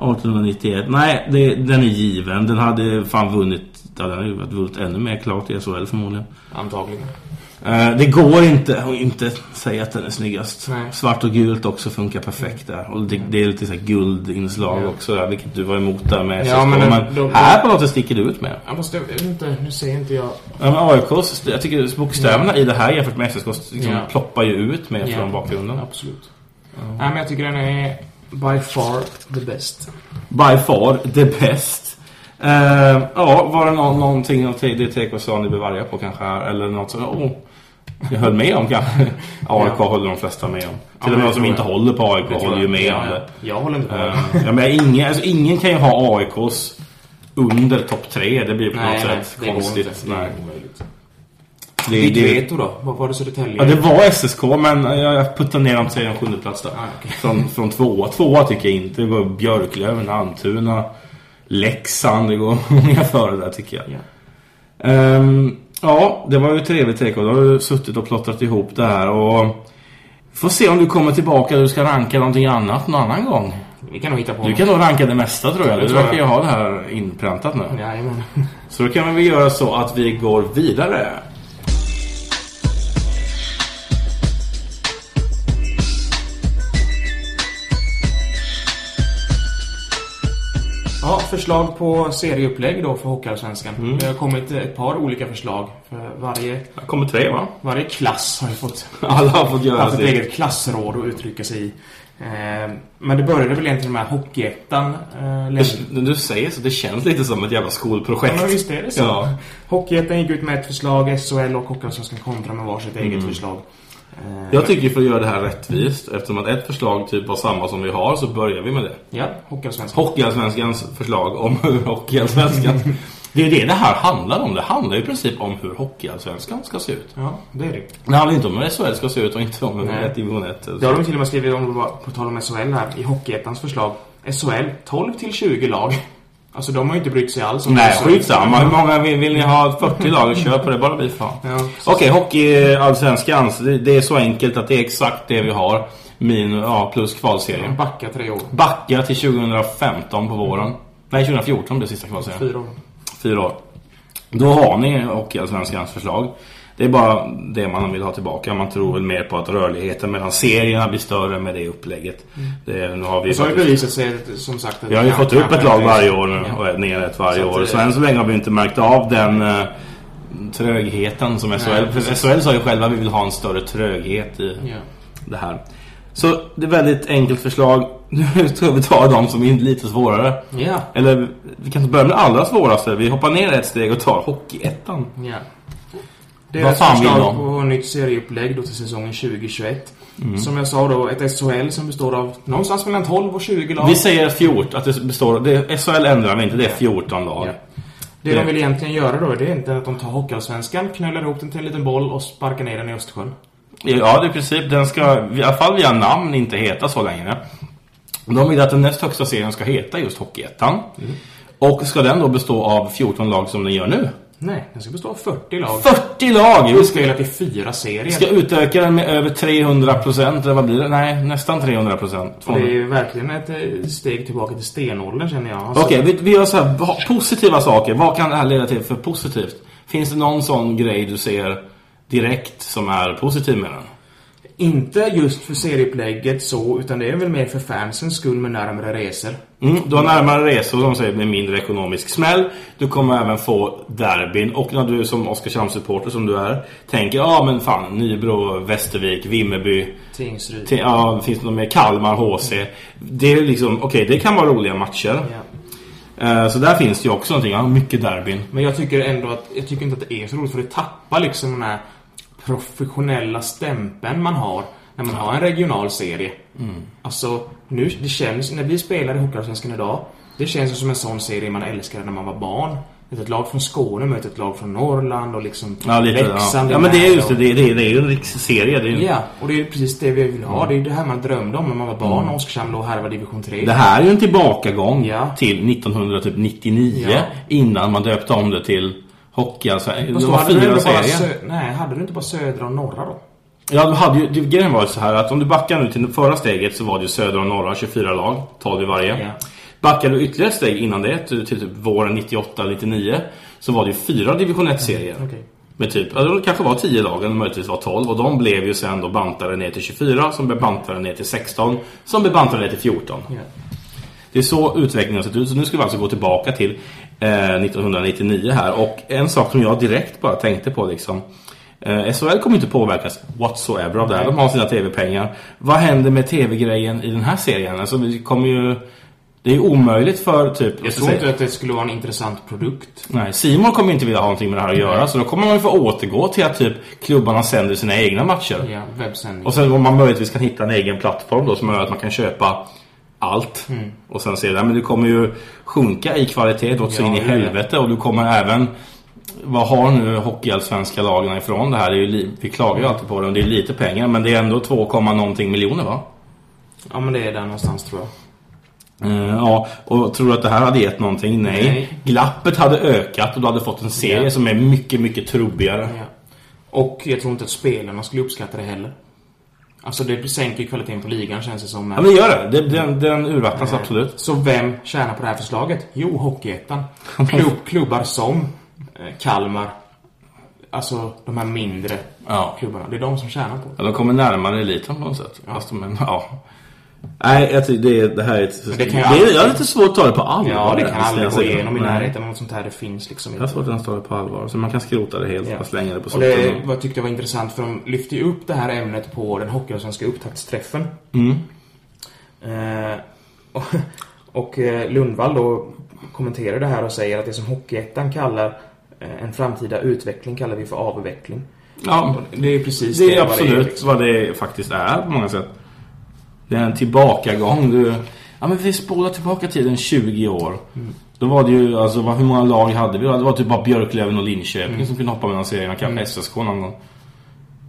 Speaker 8: 1891. Nej, det, den är given. Den hade fan vunnit, ja, den hade vunnit ännu mer klart i SHL förmodligen.
Speaker 9: Antagligen.
Speaker 8: Eh, det går inte att inte säga att den är snyggast.
Speaker 9: Nej.
Speaker 8: Svart och gult också funkar perfekt där. Och det, det är lite så guldinslag
Speaker 9: Ja.
Speaker 8: också där, vilket du var emot där med
Speaker 9: Ja, men
Speaker 8: Men,
Speaker 9: de-
Speaker 8: här på något sätt sticker det ut med.
Speaker 9: Jag måste, jag inte, nu ser inte jag.
Speaker 8: Ja, men AIKs, jag tycker bokstäverna i det här jämfört med SSK liksom,
Speaker 9: Ja.
Speaker 8: ploppar ju ut med
Speaker 9: Ja.
Speaker 8: från bakgrunden.
Speaker 9: Absolut. Nej, men jag tycker den är by far the best.
Speaker 8: By far the best. Eh, ja, var det nå- någonting av det TK sa ni blev arga på kanske? här? Eller något som oh, jag höll med om kanske? AIK
Speaker 9: Ja.
Speaker 8: håller de flesta med om.
Speaker 9: Ja,
Speaker 8: Till och med de som inte håller på AIK håller ju med om det.
Speaker 9: Jag håller inte
Speaker 8: Eh,
Speaker 9: det.
Speaker 8: ja, men ingen, alltså, ingen kan ju ha AIKs under topp tre. Det blir på
Speaker 9: Nej,
Speaker 8: något
Speaker 9: nej,
Speaker 8: sätt konstigt.
Speaker 9: inte. Det är
Speaker 8: Nej.
Speaker 9: omöjligt.
Speaker 8: Det,
Speaker 9: Ditt
Speaker 8: det,
Speaker 9: veto då? Vad var det Södertälje?
Speaker 8: ja, det var SSK men jag, puttade ner dem till en sjunde plats där.
Speaker 9: Ah, okej.
Speaker 8: Från, från tvåa. Tvåa tycker jag inte. Det går Björklöven, Almtuna, Leksand. Det går många före där tycker jag.
Speaker 9: Ja.
Speaker 8: Ehm, ja, det var ju trevligt TK. Då har du suttit och plottrat ihop det här. Och får se om du kommer tillbaka och du ska ranka någonting annat någon annan gång.
Speaker 9: Vi kan nog hitta på
Speaker 8: Du
Speaker 9: något.
Speaker 8: kan nog ranka det mesta tror jag. Du verkar ju
Speaker 9: jag.
Speaker 8: ha det här inpräntat nu.
Speaker 9: Jajamän.
Speaker 8: Så då kan vi göra så att vi går vidare.
Speaker 9: Förslag på serieupplägg då för Hockeyallsvenskan.
Speaker 8: Mm.
Speaker 9: Det har kommit ett par olika förslag. För varje,
Speaker 8: Det kommer tre va?
Speaker 9: varje klass har ju fått
Speaker 8: Alla har fått göra
Speaker 9: haft ett eget klassråd att uttrycka sig i. Eh, Men det började väl egentligen med Hockeyettan. eh,
Speaker 8: Det- Du säger så, det känns lite som ett jävla skolprojekt.
Speaker 9: Ja, visst är det så.
Speaker 8: Ja.
Speaker 9: Hockeyettan gick ut med ett förslag, SHL och Hockeyallsvenskan kontra med varsitt eget förslag. Eh,
Speaker 8: Jag tycker för att göra det här rättvist, eftersom att ett förslag typ var samma som vi har, så börjar vi med det.
Speaker 9: Ja, Hockeyallsvenskan.
Speaker 8: Hockeyallsvenskans förslag om hur Hockeyallsvenskan... det är det det här handlar om. Det handlar i princip om hur Hockeyallsvenskan ska se ut.
Speaker 9: Ja, det är det.
Speaker 8: Det handlar inte om hur SHL ska se ut och inte om hur ett division 1.
Speaker 9: Det har de till och med skrivit om, på tal om SHL här, i Hockeyettans förslag. SHL, 12 till 20 lag. Alltså de har ju inte brytt sig alls om
Speaker 8: Nej, skitsamma. Hur många vill, vill ni ha? 40 lag? Kör på det, bara bli fan.
Speaker 9: Ja,
Speaker 8: Okej, Hockeyallsvenskan. Det, det är så enkelt att det är exakt det vi har. Min, ja, plus kvalserien.
Speaker 9: Backa tre år.
Speaker 8: Backa till 2015 på våren. Nej, 2014 blev sista kvalserien.
Speaker 9: Fyra år.
Speaker 8: Fyra år. Då har ni Hockeyallsvenskans förslag. Det är bara det man vill ha tillbaka. Man tror väl mer på att rörligheten mellan serierna blir större med det upplägget. Det, nu har vi
Speaker 9: Och så har det sig som sagt att
Speaker 8: vi har ju fått upp ett lag varje år nu och ner ett varje
Speaker 9: Så
Speaker 8: år. Så än så länge har vi inte märkt av den eh, trögheten som SHL.
Speaker 9: Nej,
Speaker 8: för. SHL sa ju själva att vi vill ha en större tröghet i
Speaker 9: Ja.
Speaker 8: det här. Så det är väldigt enkelt förslag. Nu ska vi ta de som är lite svårare.
Speaker 9: Ja.
Speaker 8: Eller vi kan börja med det allra svåraste. Vi hoppar ner ett steg och tar Hockeyettan.
Speaker 9: Ja. Deras
Speaker 8: fan
Speaker 9: förslag på nytt serieupplägg då till säsongen 2021.
Speaker 8: Mm.
Speaker 9: Som jag sa då, ett SHL som består av någonstans mellan 12 och 20 lag.
Speaker 8: Vi säger 14, att det består... Det, SHL ändrar vi inte, det är 14 lag.
Speaker 9: Ja. Det de vill egentligen göra då, det är inte att de tar Hockeyallsvenskan, knullar ihop den till en liten boll och sparkar ner den i Östersjön.
Speaker 8: Ja, det är i princip. Den ska, i alla fall via namn, inte heta så längre. De vill att den näst högsta serien ska heta just Hockeyettan.
Speaker 9: Mm.
Speaker 8: Och ska den då bestå av 14 lag som den gör nu?
Speaker 9: Nej, den ska bestå av 40 lag.
Speaker 8: 40 lag! Vi ska,
Speaker 9: till fyra serier.
Speaker 8: vi ska utöka den med över 300 procent, eller vad blir det? Nej, nästan 300 procent.
Speaker 9: Det är verkligen ett eh, steg tillbaka till stenåldern känner jag. Alltså,
Speaker 8: Okej, vi, vi gör så här, positiva saker. Vad kan det här leda till för positivt? Finns det någon sån grej du ser direkt som är positiv med den?
Speaker 9: Inte just för serieupplägget så, utan det är väl mer för fansens skull med närmare resor.
Speaker 8: Mm, du har närmare resor som säger med mindre ekonomisk smäll. Du kommer även få derbyn. Och när du som Oskarshamn-supporter som du är tänker ja ah, men fan Nybro, Västervik, Vimmerby.
Speaker 9: Tingsryd.
Speaker 8: Till, ja, det finns något mer Kalmar, HC. Det är liksom, okej det kan vara roliga matcher.
Speaker 9: Ja.
Speaker 8: Eh, så där finns det ju också någonting, ja, mycket derbyn.
Speaker 9: Men jag tycker ändå att, jag tycker inte att det är så roligt för det tappar liksom den här professionella stämpeln man har när man har en regional serie. Alltså, nu, det känns, när vi spelar i Hockeyallsvenskan idag, det känns som en sån serie man älskade när man var barn. Ett lag från Skåne möter ett lag från Norrland och liksom
Speaker 8: Ja, lite, ja.
Speaker 9: Leksand
Speaker 8: ja men det är just det, det, det, det är ju en riksserie. Det, är ju,
Speaker 9: Ja, och det är precis det vi vill ha. Det är ju det här man drömde om när man var barn och Oskarshamn låg härvade i division 3.
Speaker 8: det här är ju en tillbakagång
Speaker 9: Ja.
Speaker 8: till 1999
Speaker 9: Ja.
Speaker 8: innan man döpte om det till Hockey. Alltså, det
Speaker 9: Fast då
Speaker 8: var fyra serier.
Speaker 9: Nej, hade du inte bara södra och norra då?
Speaker 8: Ja, du hade ju, det, grejen var ju så här att om du backar nu till det förra steget så var det ju södra och norra 24 lag, 12 i varje.
Speaker 9: Ja.
Speaker 8: Backar du ytterligare steg innan det, till, typ våren 98-99, så var det ju fyra division 1-serier.
Speaker 9: Okej.
Speaker 8: Med typ, ja, det kanske var 10 lag eller möjligtvis var 12 och de blev ju sen då bantade ner till 24 som blev bantade ner till 16 som blev bantade ner till 14.
Speaker 9: Ja.
Speaker 8: Det är så utvecklingen har sett ut så nu ska vi alltså gå tillbaka till eh, 1999 här och en sak som jag direkt bara tänkte på liksom eh, SHL kommer inte påverkas whatsoever av det här. De har sina tv-pengar. Vad händer med tv-grejen i den här serien? Alltså vi kommer ju det är omöjligt för typ
Speaker 9: Jag tror inte att det skulle vara en intressant produkt.
Speaker 8: Nej, Simon kommer inte vilja ha någonting med det här att göra så då kommer man ju få återgå till att typ klubbarna sänder sina egna matcher.
Speaker 9: Ja, webbsändning.
Speaker 8: Och sen om man möjligtvis kan hitta en egen plattform då som gör att man kan köpa allt.
Speaker 9: Mm.
Speaker 8: Och sen se det. Men du kommer ju sjunka i kvalitet åt så
Speaker 9: Ja,
Speaker 8: in i helvete. Och du kommer även... Vad har nu hockeyallsvenska lagen ifrån det här? Det är ju vi klagar ju alltid på det. och Det är lite pengar. Men det är ändå 2, någonting miljoner va?
Speaker 9: Ja, men det är där någonstans tror jag.
Speaker 8: Eh, ja, och tror du att det här hade gett någonting? Nej.
Speaker 9: Nej.
Speaker 8: Glappet hade ökat och du hade fått en serie
Speaker 9: Ja.
Speaker 8: som är mycket, mycket trubbigare.
Speaker 9: Ja. Och jag tror inte att spelarna skulle uppskatta det heller. Alltså det sänker ju kvaliteten på ligan känns det som.
Speaker 8: Ja, men gör det. det den, den urvattnas
Speaker 9: Eh,
Speaker 8: absolut.
Speaker 9: Så vem tjänar på det här förslaget? Jo, Hockeyettan. Klubb, klubbar som eh, Kalmar. Alltså de här mindre
Speaker 8: Ja.
Speaker 9: klubbarna. Det är de som tjänar på det.
Speaker 8: Ja, de kommer närmare eliten på något sätt. Fast de ja. Nej, jag tycker det, det här är ett...
Speaker 9: det
Speaker 8: Det
Speaker 9: kan
Speaker 8: är,
Speaker 9: aldrig-
Speaker 8: har lite svårt att ta det på allvar.
Speaker 9: Ja, det kan aldrig gå igenom i närheten av något sånt här. Det finns liksom
Speaker 8: Jag har svårt att ta det på allvar. Så man kan skrota det helt
Speaker 9: Ja.
Speaker 8: och slänga det på
Speaker 9: Och
Speaker 8: soporna.
Speaker 9: det vad jag tyckte var intressant för de lyfte ju upp det här ämnet på den hockeyallsvenska upptaktsträffen.
Speaker 8: Mm.
Speaker 9: Eh, och och eh, Lundvall då kommenterar det här och säger att det som Hockeyettan kallar eh, en framtida utveckling kallar vi för avveckling.
Speaker 8: Ja,
Speaker 9: Det är precis
Speaker 8: det är
Speaker 9: vad
Speaker 8: absolut
Speaker 9: liksom.
Speaker 8: vad det faktiskt är på många sätt. Det är en tillbakagång. Du, ja, men vi spolar tillbaka tiden 20 år.
Speaker 9: Mm.
Speaker 8: Då var det ju, alltså hur många lag hade vi? Det var typ bara Björklöven och Linköping
Speaker 9: Mm.
Speaker 8: som kunde hoppa mellan serierna. Kanske SSK någon gång.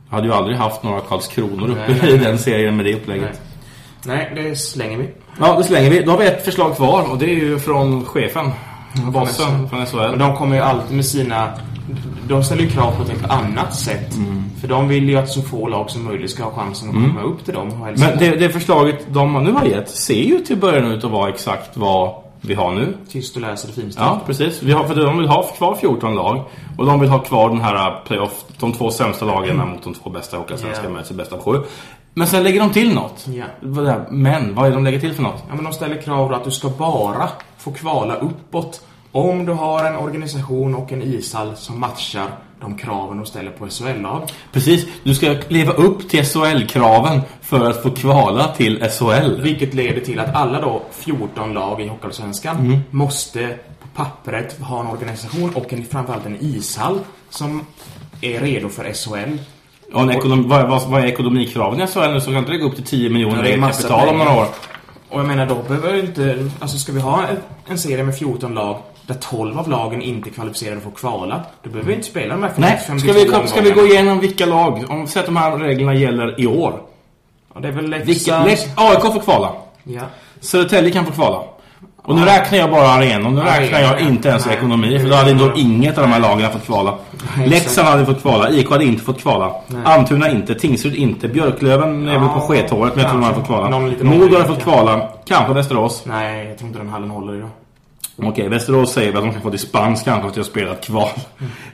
Speaker 8: Hade ju aldrig haft några Karlskronor uppe
Speaker 9: Nej, nej,
Speaker 8: i den serien med det upplägget.
Speaker 9: Nej. Nej, det slänger vi.
Speaker 8: Ja, det slänger vi. Då har vi ett förslag kvar och det är ju från chefen. Bossen från SHL.
Speaker 9: de kommer ju alltid med sina... De ställer ju krav på ett helt annat sätt.
Speaker 8: Mm.
Speaker 9: För de vill ju att så få lag som möjligt ska ha chansen att komma upp till dem. och
Speaker 8: Men det, det förslaget de nu har gett ser ju till början ut att vara exakt vad vi har nu.
Speaker 9: Tyst och läser det finns
Speaker 8: Ja, precis. Vi har, för de vill ha kvar 14 lag. Och de vill ha kvar den här uh, playoff, de två sämsta lagen mot de två bästa hockeyallsvenska
Speaker 9: Ja.
Speaker 8: möts i bästa av sju. Men sen lägger de till något. Här- Men, vad är det de lägger till för något?
Speaker 9: Ja, men de ställer krav på att du ska bara få kvala uppåt om du har en organisation och en ishall som matchar de kraven de ställer på SHL-lag.
Speaker 8: Precis, du ska leva upp till SHL-kraven för att få kvala till SHL.
Speaker 9: Vilket leder till att alla då 14 lag i Hockeyallsvenskan
Speaker 8: Mm.
Speaker 9: måste på pappret ha en organisation och en, framförallt en ishall som är redo för SHL.
Speaker 8: En ekonom, vad, vad, vad är ekonomikraven i SHL nu? Så kan inte det gå upp till 10 miljoner
Speaker 9: Ja,
Speaker 8: i kapital om några år.
Speaker 9: Och jag menar, då behöver inte... Alltså ska vi ha en, serie med 14 lag där 12 av lagen inte är kvalificerade för att kvala, då behöver vi inte spela de här
Speaker 8: Nej,
Speaker 9: 52
Speaker 8: ska vi, ska vi
Speaker 9: omgångarna.
Speaker 8: gå igenom vilka lag? Om säg att de här reglerna gäller i år.
Speaker 9: Ja, det är väl
Speaker 8: Vilka,
Speaker 9: Leksand...
Speaker 8: AIK får kvala.
Speaker 9: Ja.
Speaker 8: Södertälje kan få kvala. Och nu räknar jag bara arenan. Nu räknar jag
Speaker 9: ja.
Speaker 8: inte ens
Speaker 9: Nej.
Speaker 8: ekonomi. För då hade då inget av de här lagen fått kvala. Leksand hade fått kvala. IK hade inte fått kvala.
Speaker 9: Nej.
Speaker 8: Almtuna inte. Tingsryd inte. Björklöven är väl på skethåret. Men jag tror de hade fått kvala. Modo hade fått kvala. Kanske Västerås.
Speaker 9: Nej, jag tror inte den hallen håller idag.
Speaker 8: Okej, Västerås säger att de kan få dispens kanske för att har spelat kval.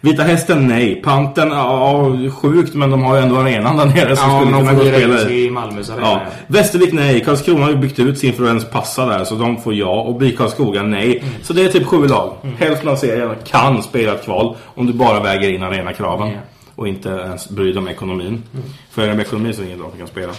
Speaker 8: Vita Hästen, nej. Panten, ja, sjukt. Men de har ju ändå arenan där nere som
Speaker 9: Ja,
Speaker 8: skulle kunna gå och spela i.
Speaker 9: Malmös arena.
Speaker 8: Ja. Västervik nej. Karlskrona har ju byggt ut sin för att ens passa där. Så de får ja. Och BIK Karlskoga nej.
Speaker 9: Mm.
Speaker 8: Så det är typ sju lag. Hälften av serien kan spela ett kval. Om du bara väger in arenakraven.
Speaker 9: Ja.
Speaker 8: Och inte ens bryr dig om ekonomin.
Speaker 9: Mm.
Speaker 8: För är det med ekonomin så är det ingen lag som kan spela.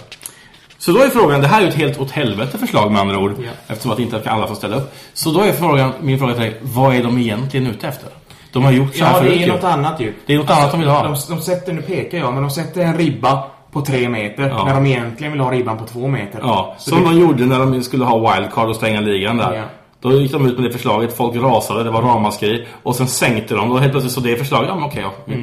Speaker 8: Så då är frågan, det här är ju ett helt åt helvete förslag med andra ord.
Speaker 9: Ja.
Speaker 8: Eftersom att inte alla får ställa upp. Så då är frågan, min fråga till dig, vad är de egentligen ute efter? De har gjort så här
Speaker 9: Ja,
Speaker 8: förut
Speaker 9: det är
Speaker 8: ju.
Speaker 9: något annat ju.
Speaker 8: Det är något annat de vill ha.
Speaker 9: De, de sätter, nu pekar jag, men de sätter en ribba på tre meter
Speaker 8: Ja.
Speaker 9: när de egentligen vill ha ribban på två meter.
Speaker 8: Ja,
Speaker 9: Så
Speaker 8: som
Speaker 9: det-
Speaker 8: de gjorde när de skulle ha wildcard och stänga ligan där.
Speaker 9: Ja.
Speaker 8: Då gick de ut med det förslaget, folk rasade, det var ramaskri. Och sen sänkte de, och helt plötsligt så det förslaget, ja men okej, ja.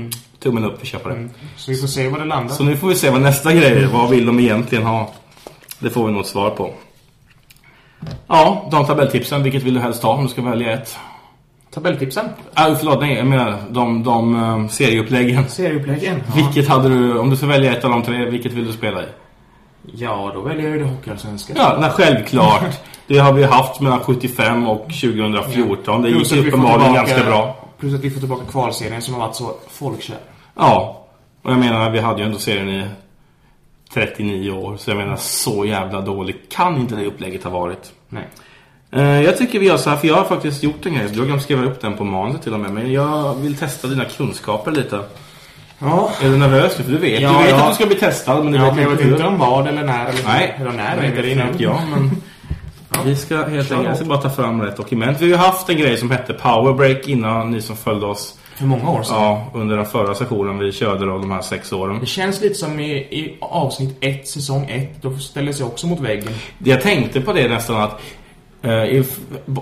Speaker 8: tummen upp, vi köper det.
Speaker 9: Så vi får se var det landar.
Speaker 8: Så nu får vi se vad nästa grej är, vad vill de egentligen ha? Det får vi nog ett svar på. Ja, de tabelltipsen, vilket vill du helst ha om du ska välja ett?
Speaker 9: Tabelltipsen?
Speaker 8: Ah, förlåt, nej, jag menar de, de um, serieuppläggen.
Speaker 9: Serieuppläggen? Ja.
Speaker 8: Vilket hade du, om du ska välja ett av de tre, vilket vill du spela i?
Speaker 9: Ja, då väljer jag ju det Hockeyallsvenska.
Speaker 8: Ja, nej, självklart. Det har vi haft mellan 75 och 2014. Det gick
Speaker 9: får
Speaker 8: uppenbarligen ganska bra.
Speaker 9: Plus att vi får tillbaka kvalserien som har varit så folkkär.
Speaker 8: Ja, och jag menar vi hade ju ändå serien i 39 år. Så jag menar så jävla dåligt kan inte det upplägget ha varit.
Speaker 9: Nej.
Speaker 8: Eh, Jag tycker vi gör så här, för jag har faktiskt gjort en grej. Du har glömt skriva upp den på manuset till och med. Men jag vill testa dina kunskaper lite.
Speaker 9: Ja.
Speaker 8: Är du nervös? För du vet,
Speaker 9: Ja,
Speaker 8: du vet
Speaker 9: ja.
Speaker 8: att du ska bli testad. Men du
Speaker 9: Ja,
Speaker 8: vet
Speaker 9: jag vet inte om vad eller när eller
Speaker 8: Nej,
Speaker 9: eller när
Speaker 8: det vet
Speaker 9: innan.
Speaker 8: inte jag. Men vi ska helt enkelt jag ska bara ta fram rätt dokument. Vi har haft en grej som hette Powerbreak innan ni som följde oss.
Speaker 9: För många år sedan.
Speaker 8: Ja, under den förra sessionen vi körde då de här sex åren.
Speaker 9: Det känns lite som i, i avsnitt 1, säsong 1. Då ställdes jag också mot väggen.
Speaker 8: Jag tänkte på det nästan att eh, i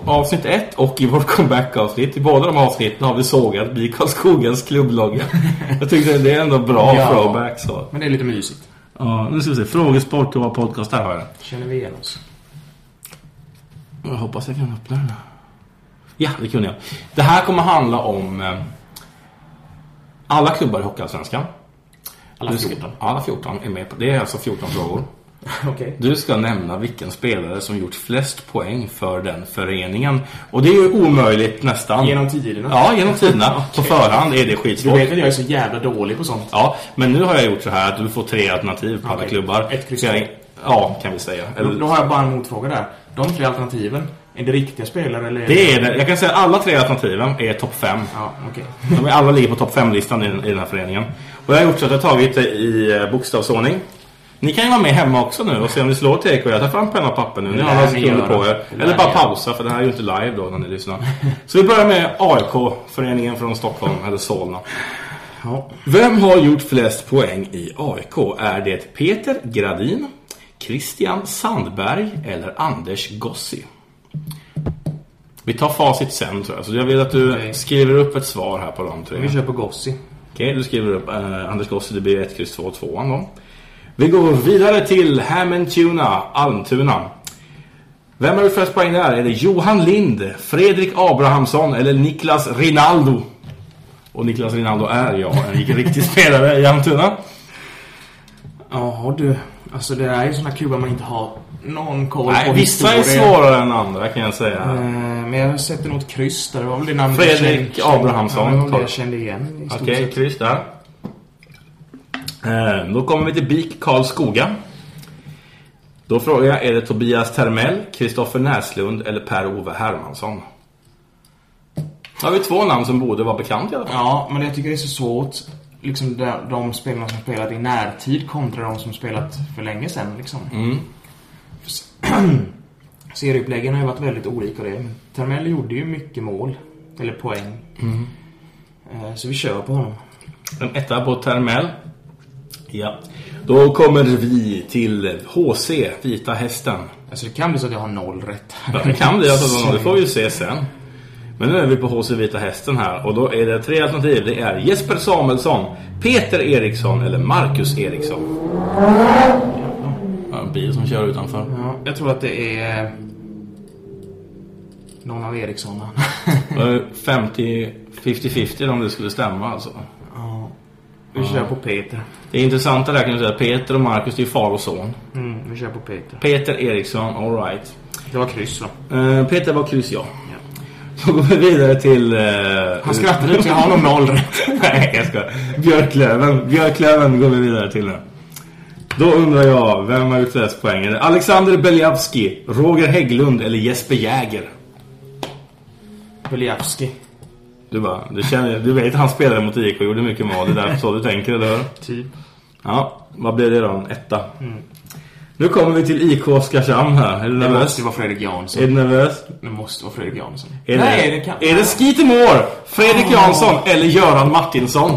Speaker 8: avsnitt 1 och i vårt comeback-avsnitt, i båda de avsnitten har vi sågat Bi Karlskogens klubblogga. jag tyckte det är ändå bra
Speaker 9: Ja.
Speaker 8: throwback så.
Speaker 9: Men det är lite mysigt.
Speaker 8: Ja, nu ska vi se. Frågesport och vad podcast här har jag.
Speaker 9: Känner vi igen oss.
Speaker 8: Jag hoppas jag kan öppna den. Ja, det kunde jag. Det här kommer handla om eh, alla klubbar i Hockeyallsvenskan.
Speaker 9: Alla
Speaker 8: Du ska-
Speaker 9: 14.
Speaker 8: Alla 14 är med på. Det är alltså 14 frågor.
Speaker 9: Okej.
Speaker 8: Du ska nämna vilken spelare som gjort flest poäng för den föreningen. Och det är ju omöjligt nästan.
Speaker 9: Genom tiderna?
Speaker 8: Ja, genom tiderna. På
Speaker 9: Okej.
Speaker 8: förhand är det
Speaker 9: Du
Speaker 8: skitsvårt.
Speaker 9: vet att jag är så jävla dålig på sånt.
Speaker 8: Ja, men nu har jag gjort så här att du får tre alternativ på alla
Speaker 9: Okej.
Speaker 8: klubbar.
Speaker 9: Ett kryss
Speaker 8: Ja, kan vi säga.
Speaker 9: Då, då
Speaker 8: Eller,
Speaker 9: har jag bara en motfråga där. De tre alternativen, är det riktiga spelare eller?
Speaker 8: det är det. Jag kan säga att alla tre alternativen är topp fem.
Speaker 9: Ja, okej.
Speaker 8: De är alla ligger på topp 5-listan i, i den här föreningen. Och jag har gjort så att jag har tagit det i eh, bokstavsordning. Ni kan ju vara med hemma också nu och se om ni slår TK. Jag tar fram penna och papper nu. Ni har några sekunder på er. Eller bara pausa för det här är ju inte live då när ni lyssnar. Så vi börjar med AIK, föreningen från Stockholm, eller Solna.
Speaker 9: Ja.
Speaker 8: Vem har gjort flest poäng i AIK? Är det Peter Gradin, Christian Sandberg eller Anders Gossi? Vi tar facit sen tror jag. Så jag vill att du
Speaker 9: Okej.
Speaker 8: skriver upp ett svar här på de tre.
Speaker 9: Vi kör på Gossi.
Speaker 8: Okej, du skriver upp eh, Anders Gossi, det blir 1, kryss 2, 2 då. Vi går vidare till Hammondtuna, Almtuna. Vem har gjort flest poäng där? Är det Johan Lind, Fredrik Abrahamsson eller Niklas Rinaldo? Och Niklas Rinaldo är jag, en riktig spelare i Almtuna.
Speaker 9: Ja du, alltså det är ju såna klubbar man inte har någon koll
Speaker 8: Nej,
Speaker 9: på
Speaker 8: vissa är
Speaker 9: historia.
Speaker 8: svårare än andra kan jag
Speaker 9: Eh,
Speaker 8: säga.
Speaker 9: Men jag sätter nog ett kryss där. Det var väl det namnet
Speaker 8: Fredrik
Speaker 9: jag kände-
Speaker 8: Abrahamsson.
Speaker 9: Ja, det var det jag kände igen.
Speaker 8: Okej,
Speaker 9: sett.
Speaker 8: kryss där. Eh, då kommer vi till BIK Karlskoga. Då frågar jag, är det Tobias Termell, Kristoffer Näslund eller Per-Ove Hermansson? Då har vi två namn som borde vara bekant i alla fall.
Speaker 9: Ja, men jag tycker det är så svårt. Liksom de, de spelarna som spelat i närtid kontra de som spelat för länge sedan. Liksom.
Speaker 8: Mm.
Speaker 9: Serieuppläggen har ju varit väldigt olika det. Termell gjorde ju mycket mål. Eller poäng.
Speaker 8: Mm.
Speaker 9: Eh, Så vi kör på honom.
Speaker 8: En etta på Termell. Ja. Då kommer vi till HC, Vita Hästen.
Speaker 9: Alltså det kan bli så att jag har noll rätt.
Speaker 8: Ja, det kan bli alltså, det får vi ju se sen. Men nu är vi på HC Vita Hästen här och då är det tre alternativ. Det är Jesper Samuelsson, Peter Eriksson eller Marcus Eriksson. Ja, en bil som kör utanför.
Speaker 9: Ja, jag tror att det är... Någon av
Speaker 8: 50 50-50 om det skulle stämma alltså.
Speaker 9: ja. Vi kör på Peter.
Speaker 8: Det intressanta där kan jag säga att Peter och Marcus det är far och son.
Speaker 9: Mm, vi kör på Peter.
Speaker 8: Peter Eriksson, alright.
Speaker 9: Det var kryss va?
Speaker 8: Uh, Peter var kryss ja. Då går vi vidare till... Uh,
Speaker 9: Han skrattar lite, jag har nog noll rätt.
Speaker 8: Nej, jag ska. Björklöven. Björklöven går vi vidare till nu. Då undrar jag, vem har gjort flest poäng? Är det Alexander Beljavski, Roger Hägglund eller Jesper Jäger?
Speaker 9: Beliavski.
Speaker 8: Du bara, du, känner, du vet att han spelade mot IK och gjorde mycket mål. Det är därför så du tänker, eller hur?
Speaker 9: Typ.
Speaker 8: Ja, vad blir det då? En etta. Nu kommer vi till IK Oskarshamn här. Är du
Speaker 9: Det
Speaker 8: nervös?
Speaker 9: måste ju vara Fredrik Jansson.
Speaker 8: Är du nervös?
Speaker 9: Det måste vara Fredrik Jansson.
Speaker 8: Är
Speaker 9: Nej,
Speaker 8: det,
Speaker 9: det kan...
Speaker 8: Är det Skeeter Fredrik Jansson eller Göran Martinsson?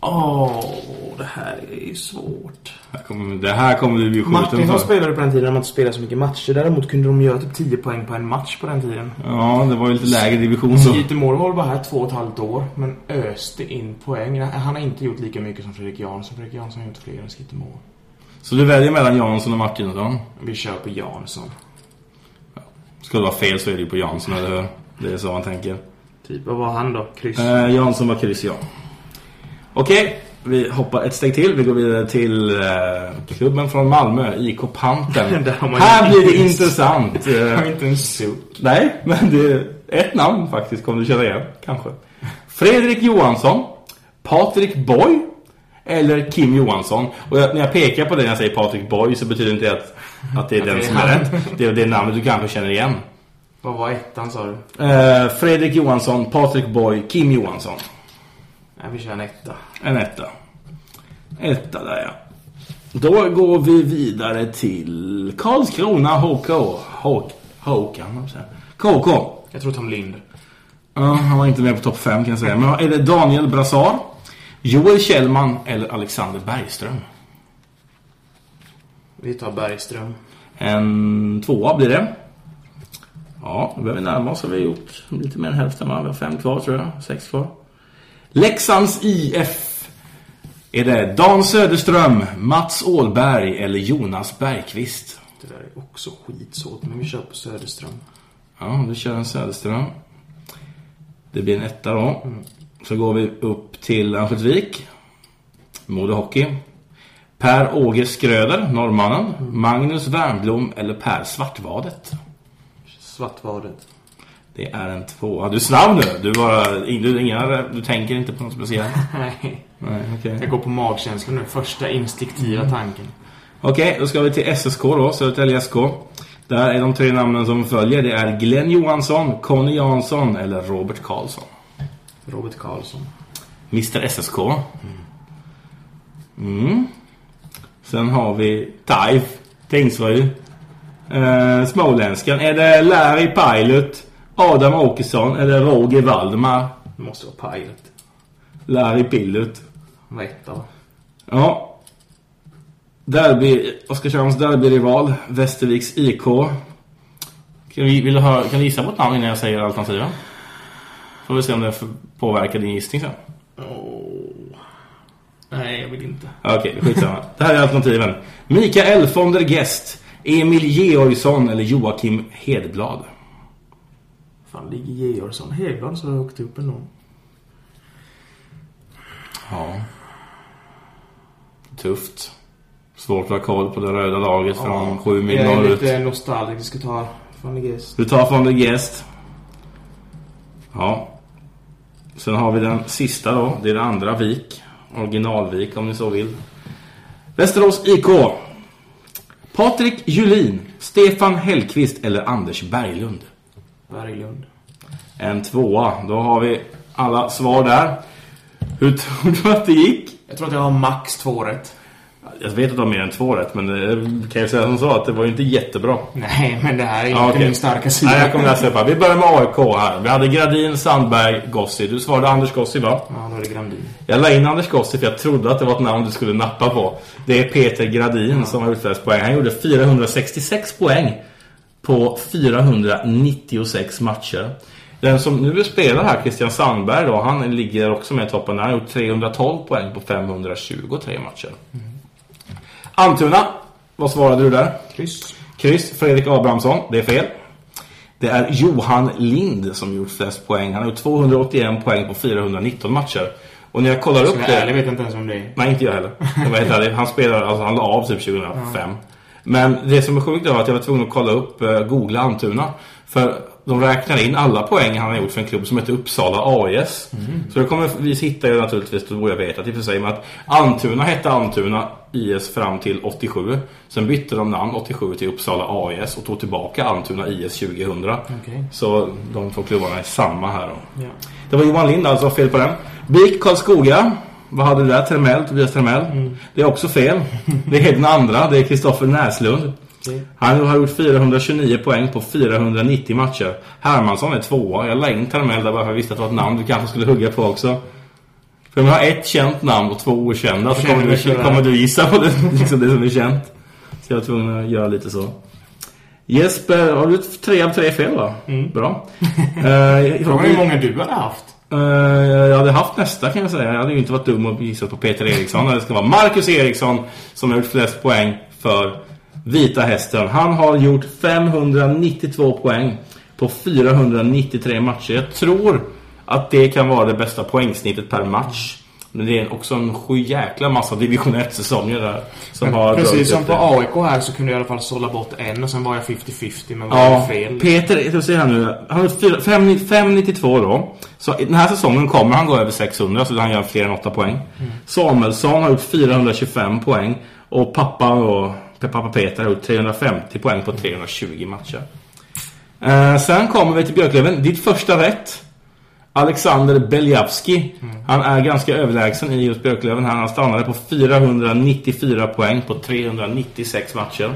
Speaker 9: Åh, det här är ju svårt.
Speaker 8: Det här kommer- Det här kommer du bli skjuten
Speaker 9: Martinsson
Speaker 8: för.
Speaker 9: spelade på den tiden när man inte spelade så mycket matcher. Däremot kunde de göra typ 10 poäng på en match på den tiden.
Speaker 8: Ja, det var ju lite lägre division så.
Speaker 9: Skeeter Moore var bara här två och ett halvt år, men öste in poäng. Han har inte gjort lika mycket som Fredrik Jansson. Fredrik Jansson har gjort fler än Skeeter Moore.
Speaker 8: Så du väljer mellan Jansson och Martinsson?
Speaker 9: Vi kör på Jansson.
Speaker 8: Ska det vara fel så är det ju på Jansson, eller hur? Det är så man tänker.
Speaker 9: Typ, vad var han då? Kryss?
Speaker 8: Eh, Jansson var kryss, ja. Okej, vi hoppar ett steg till. Vi går vidare till eh, klubben från Malmö, IK
Speaker 9: man
Speaker 8: Här blir det intressant.
Speaker 9: Jag har inte en suck.
Speaker 8: nej, men det är ett namn faktiskt kommer du känna igen, kanske. Fredrik Johansson, Patrik Boy eller Kim Johansson. Och jag, när jag pekar på det när jag säger Patrik Boy så betyder inte det att, att det är den som är rätt. Det är det namnet du kanske känner igen.
Speaker 9: Vad var ettan sa du?
Speaker 8: Eh, Fredrik Johansson, Patrik Boy, Kim Johansson.
Speaker 9: Nej, vi kör en etta.
Speaker 8: En etta. Etta där ja. Då går vi vidare till Karlskrona HK. HK. Håkan, KK.
Speaker 9: Jag tror Tom Lind.
Speaker 8: Ja, han var inte med på topp 5 kan jag säga. Men är det Daniel Brassar, Joel Kjellman eller Alexander Bergström?
Speaker 9: Vi tar Bergström.
Speaker 8: En tvåa blir det. Ja, då börjar vi närma oss. Har vi gjort lite mer än hälften va? Vi har fem kvar tror jag. Sex kvar. Leksands IF. Är det Dan Söderström, Mats Ålberg eller Jonas Bergqvist?
Speaker 9: Det där är också skitsvårt, men vi kör på Söderström.
Speaker 8: Ja, du kör en Söderström. Det blir en etta då. Så går vi upp till Örnsköldsvik. Modo Hockey. Per Åge Skröder, norrmannen. Magnus Wernbloom eller Per Svartvadet.
Speaker 9: Svartvadet.
Speaker 8: Det är en tvåa. Du är snabb nu. Du, bara, du, inga, du tänker inte på något speciellt.
Speaker 9: Nej.
Speaker 8: Nej, okej.
Speaker 9: Jag går på magkänslan nu. Första instinktiva tanken.
Speaker 8: Okej, då ska vi till SSK då, Södertälje SK. Där är de tre namnen som följer. Det är Glenn Johansson, Conny Jansson eller Robert Karlsson.
Speaker 9: Robert Karlsson.
Speaker 8: Mr SSK. Mm. Sen har vi Taif, Tingsryd. Eh, småländskan. Är det Larry Pilot, Adam Åkesson eller Roger Valdemar?
Speaker 9: Det måste vara Pilot.
Speaker 8: Larry Pilot.
Speaker 9: Etta va?
Speaker 8: Ja. Derby, Oskarshamns derbyrival, Västerviks IK. Kan, vi, vill du höra, kan du gissa ett namn innan jag säger alternativen? Får vi se om det påverkar din gissning sen.
Speaker 9: Nej, jag vill inte.
Speaker 8: Okej, skitsamma. Det här är alternativen. Mikael von der Gest, Emil Georgsson eller Joakim Hedblad.
Speaker 9: Fan, ligger Georgsson Hedblad så högt upp ändå?
Speaker 8: Ja. Tufft. Svårt att ha koll på det röda laget från sju mil
Speaker 9: Jag är
Speaker 8: norrut.
Speaker 9: lite nostalgisk. Jag ska ta Van de Geest.
Speaker 8: Du tar von der Gest. Ja. Sen har vi den sista då. Det är det andra Vik. Originalvik om ni så vill. Västerås IK. Patrik Julin, Stefan Hellqvist eller Anders Berglund.
Speaker 9: Berglund.
Speaker 8: En tvåa. Då har vi alla svar där. Hur tror du att det gick?
Speaker 9: Jag tror att jag har max två rätt.
Speaker 8: Jag vet att det var mer än två rätt, men det kan jag säga som så att det var ju inte jättebra.
Speaker 9: Nej, men det här är inte
Speaker 8: Ja, okej.
Speaker 9: min starka sida.
Speaker 8: Nej, jag kommer upp här. Vi börjar med AIK här. Vi hade Gradin, Sandberg, Gossi. Du svarade Anders Gossi va?
Speaker 9: Ja, då är det Grandin.
Speaker 8: Jag la in Anders Gossi för jag trodde att det var ett namn du skulle nappa på. Det är Peter Gradin som har flest poäng. Han gjorde 466 poäng på 496 matcher. Den som nu spelar här, Christian Sandberg då, han ligger också med i toppen. Han har gjort 312 poäng på 523 matcher. Antuna, vad svarade du där?
Speaker 9: Kryss.
Speaker 8: Kryss, Fredrik Abrahamsson, det är fel. Det är Johan Lind som gjort flest poäng. Han har gjort 281 poäng på 419 matcher. Och när jag kollar upp
Speaker 9: jag
Speaker 8: det...
Speaker 9: vet jag inte ens om det är.
Speaker 8: Nej, inte jag heller. Jag helt ärlig. Han spelade, alltså han la av typ 2005. Men det som är sjukt var att jag var tvungen att kolla upp, uh, googla Antuna. För de räknar in alla poäng han har gjort för en klubb som heter Uppsala AIS. Så det kommer vi hitta ju naturligtvis, då jag vet att i och för sig, men att Antuna hette Antuna IS fram till 87. Sen bytte de namn 87 till Uppsala AIS och tog tillbaka Antuna IS 2000.
Speaker 9: Okej.
Speaker 8: Så de två klubbarna är samma här då.
Speaker 9: Ja.
Speaker 8: Det var Johan Lind alltså, fel på den. BIK Karlskoga. Vad hade du där? Termell, Tobias Termell.
Speaker 9: Mm.
Speaker 8: Det är också fel. Det är den andra, det är Kristoffer Näslund. Han har gjort 429 poäng på 490 matcher. Hermansson är tvåa. Jag in Termell där bara för att jag visste att det var ett namn du kanske skulle hugga på också. För om jag har ett känt namn och två okända så kommer
Speaker 9: du
Speaker 8: kommer du gissa på det, liksom det som är känt. Så jag var tvungen att göra lite så. Jesper, har du tre av tre fel va? Bra. Eh,
Speaker 9: Frågan är hur många du hade haft.
Speaker 8: Eh, jag hade haft nästa kan jag säga. Jag hade ju inte varit dum och gissat på Peter Eriksson. Det ska vara Marcus Eriksson som har gjort flest poäng för Vita Hästen. Han har gjort 592 poäng på 493 matcher. Jag tror att det kan vara det bästa poängsnittet per match Men det är också en sju jäkla massa division 1-säsonger där. Som har dragit
Speaker 9: Precis som på. AIK här så kunde jag i alla fall sålla bort en och sen var jag 50-50 men var
Speaker 8: Ja,
Speaker 9: fel.
Speaker 8: Peter, jag ska säga här nu. Han har fem- 592 då. Så den här säsongen kommer han gå över 600 så han gör fler än 8 poäng. Samuelsson har gjort 425 poäng. Och pappa och pappa Peter har gjort 350 poäng på 320 matcher. Eh, sen kommer vi till Björklöven. Ditt första rätt. Alexander Beljavski. Han är ganska överlägsen i just Björklöven. Han stannade på 494 poäng på 396 matcher.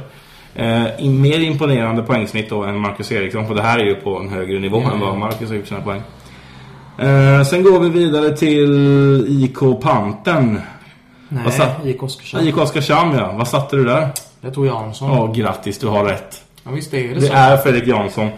Speaker 8: Eh, mer imponerande poängsnitt då än Marcus Eriksson. För det här är ju på en högre nivå än vad Marcus har gjort sina poäng. Eh, sen går vi vidare till IK Panten.
Speaker 9: Nej, IK Oskarshamn.
Speaker 8: IK Oskarshamn ja. Vad satte du där?
Speaker 9: Jag tog Jansson.
Speaker 8: Ja, grattis. Du har rätt.
Speaker 9: Ja, visst är det,
Speaker 8: Det
Speaker 9: så.
Speaker 8: är Fredrik Jansson.